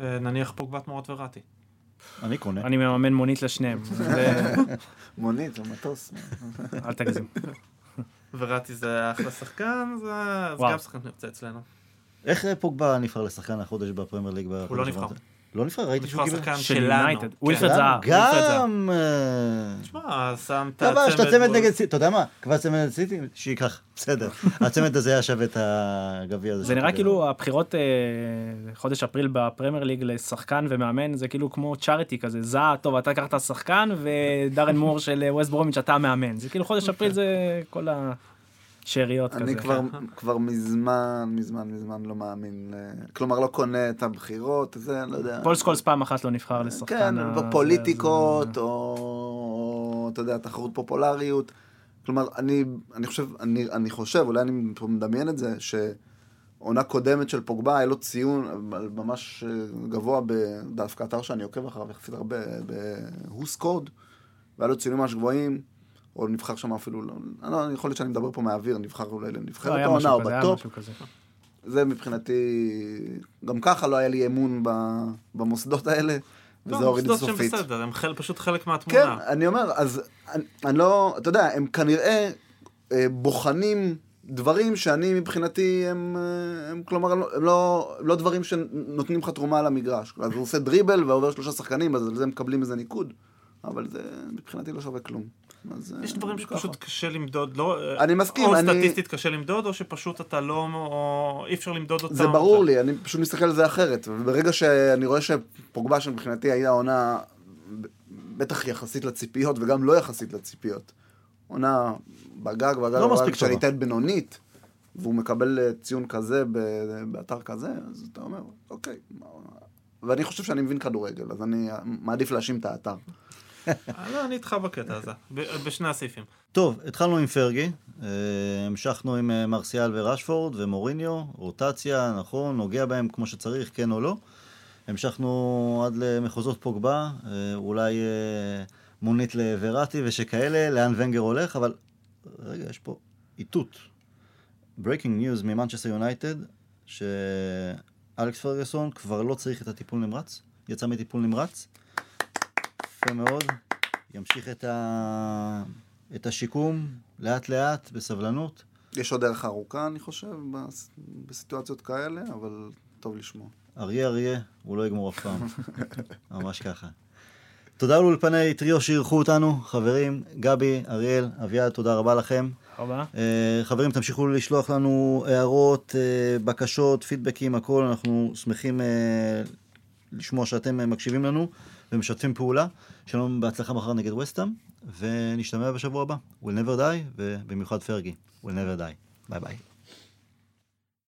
אה, נניח פוגבה תמורת וראטי. אני קונה. אני מממן מונית לשניהם. מונית, זה מטוס. אל תגזים. וראטי זה אחלה שחקן, זה. גם שחקן שנרצה אצלנו. איך אה, פוגבה נבחר לשחקן החודש בפרמייר ליג? בחודש לא נבחר. לא נבחר, ראיתי נבחר שהוא קיבל... שחקן של שלנו. יונייטד. כן. ווילפרד זהה. גם... תשמע, שם את כבש את הצמד נגד סיטי, אתה יודע מה? כבש צמד נגד סיטי, שייקח, בסדר. הצמד הזה היה שווה את הגביע הזה. זה נראה. כאילו הבחירות אה, חודש אפריל בפרמייר ליג לשחקן ומאמן זה כאילו כמו charity כזה זה טוב אתה קח את השחקן ודארן מור של אה, ווסט ברומיץ' אתה המאמן זה כאילו חודש אפריל זה כל השאריות כזה. אני כבר, כבר מזמן, מזמן, מזמן לא מאמין. ל- כלומר, לא קונה את הבחירות, זה, לא יודע. פול סקולס פעם אחת לא נבחר לשחקן. כן, בפוליטיקות, זה- או, אתה יודע, תחרות פופולריות. כלומר, אני, אני חושב, אני, אני חושב, אולי אני מדמיין את זה, שעונה קודמת של פוגבה היה לו ציון ממש גבוה בדווקא אתר שאני עוקב אחריו יחסית הרבה, ב WhoScored, והיה לו ציונים ממש גבוהים, או נבחר שם אפילו, לא, לא, יכול להיות שאני מדבר פה מהאוויר, נבחר אולי לא, לנבחרת היה העונה או ב top. זה מבחינתי, גם ככה לא היה לי אמון ב- במוסדות האלה, וזה לא, הוריד את מוסדות שהם סופית. בסדר, הם חל- פשוט חלק כן, מהתמונה. אני אומר, אז אני, אני לא, אתה יודע, הם כנראה אה, בוחנים דברים שאני מבחינתי הם, אה, הם כלומר, הם לא, הם לא, הם לא דברים שנותנים לך תרומה על המגרש. אז הוא עושה דריבל ועובר שלושה שחקנים, אז על זה מקבלים איזה ניקוד, אבל זה מבחינתי לא שווה כלום. אז, אה, יש דברים שפשוט ככה. קשה למדוד, לא... אני מסכים, או אני- סטטיסטית קשה למדוד, או שפשוט אתה לא... או אי אפשר למדוד אותם. זה ברור לי, אני פשוט מסתכל על זה אחרת. וברגע שאני רואה שפוגבה שמבחינתי הייתה עונה, בטח יחסית לציפיות וגם לא יחסית לציפיות. עונה בגג, בגג, לא בגג, שאני טובה. אתן בינונית, והוא מקבל אה, ציון כזה באתר כזה, אז אתה אומר, אוקיי. ואני חושב שאני מבין כדורגל, אז אני מעדיף להאשים את האתר. לא, אני איתך בקטע הזה, בשני הסעיפים. טוב, התחלנו עם פרגי, אה, המשכנו עם אה, מרסיאל ורשפורד ומוריניו, רוטציה, נכון, נוגע בהם כמו שצריך, כן או לא. המשכנו עד למחוזות פוגבה, אה, אולי מונית לוורטי ושכאלה, לאן ונגר הולך, אבל רגע, יש פה איתות. breaking news ממנצ'סטר יונייטד, שאלכס פרגוסון כבר לא צריך את הטיפול נמרץ, יצא מטיפול נמרץ. יפה מאוד. ימשיך את, ה... את השיקום לאט לאט, בסבלנות. יש עוד דרך ארוכה, אני חושב, בס- בסיטואציות כאלה, אבל טוב לשמוע. אריה אריה, הוא לא יגמור אף פעם. ממש ככה. תודה לאולפני טריו שאירחו אותנו, חברים, גבי, אריאל, אביעד, תודה רבה לכם. ארבע. אה, חברים, תמשיכו לשלוח לנו הערות, אה, בקשות, פידבקים, הכל, אנחנו שמחים אה, לשמוע שאתם מקשיבים לנו ומשתפים פעולה. שלום, בהצלחה מחר נגד וסטאם, ונשתמע בשבוע הבא. We'll never die, ובמיוחד פרגי. We'll never die. ביי ביי.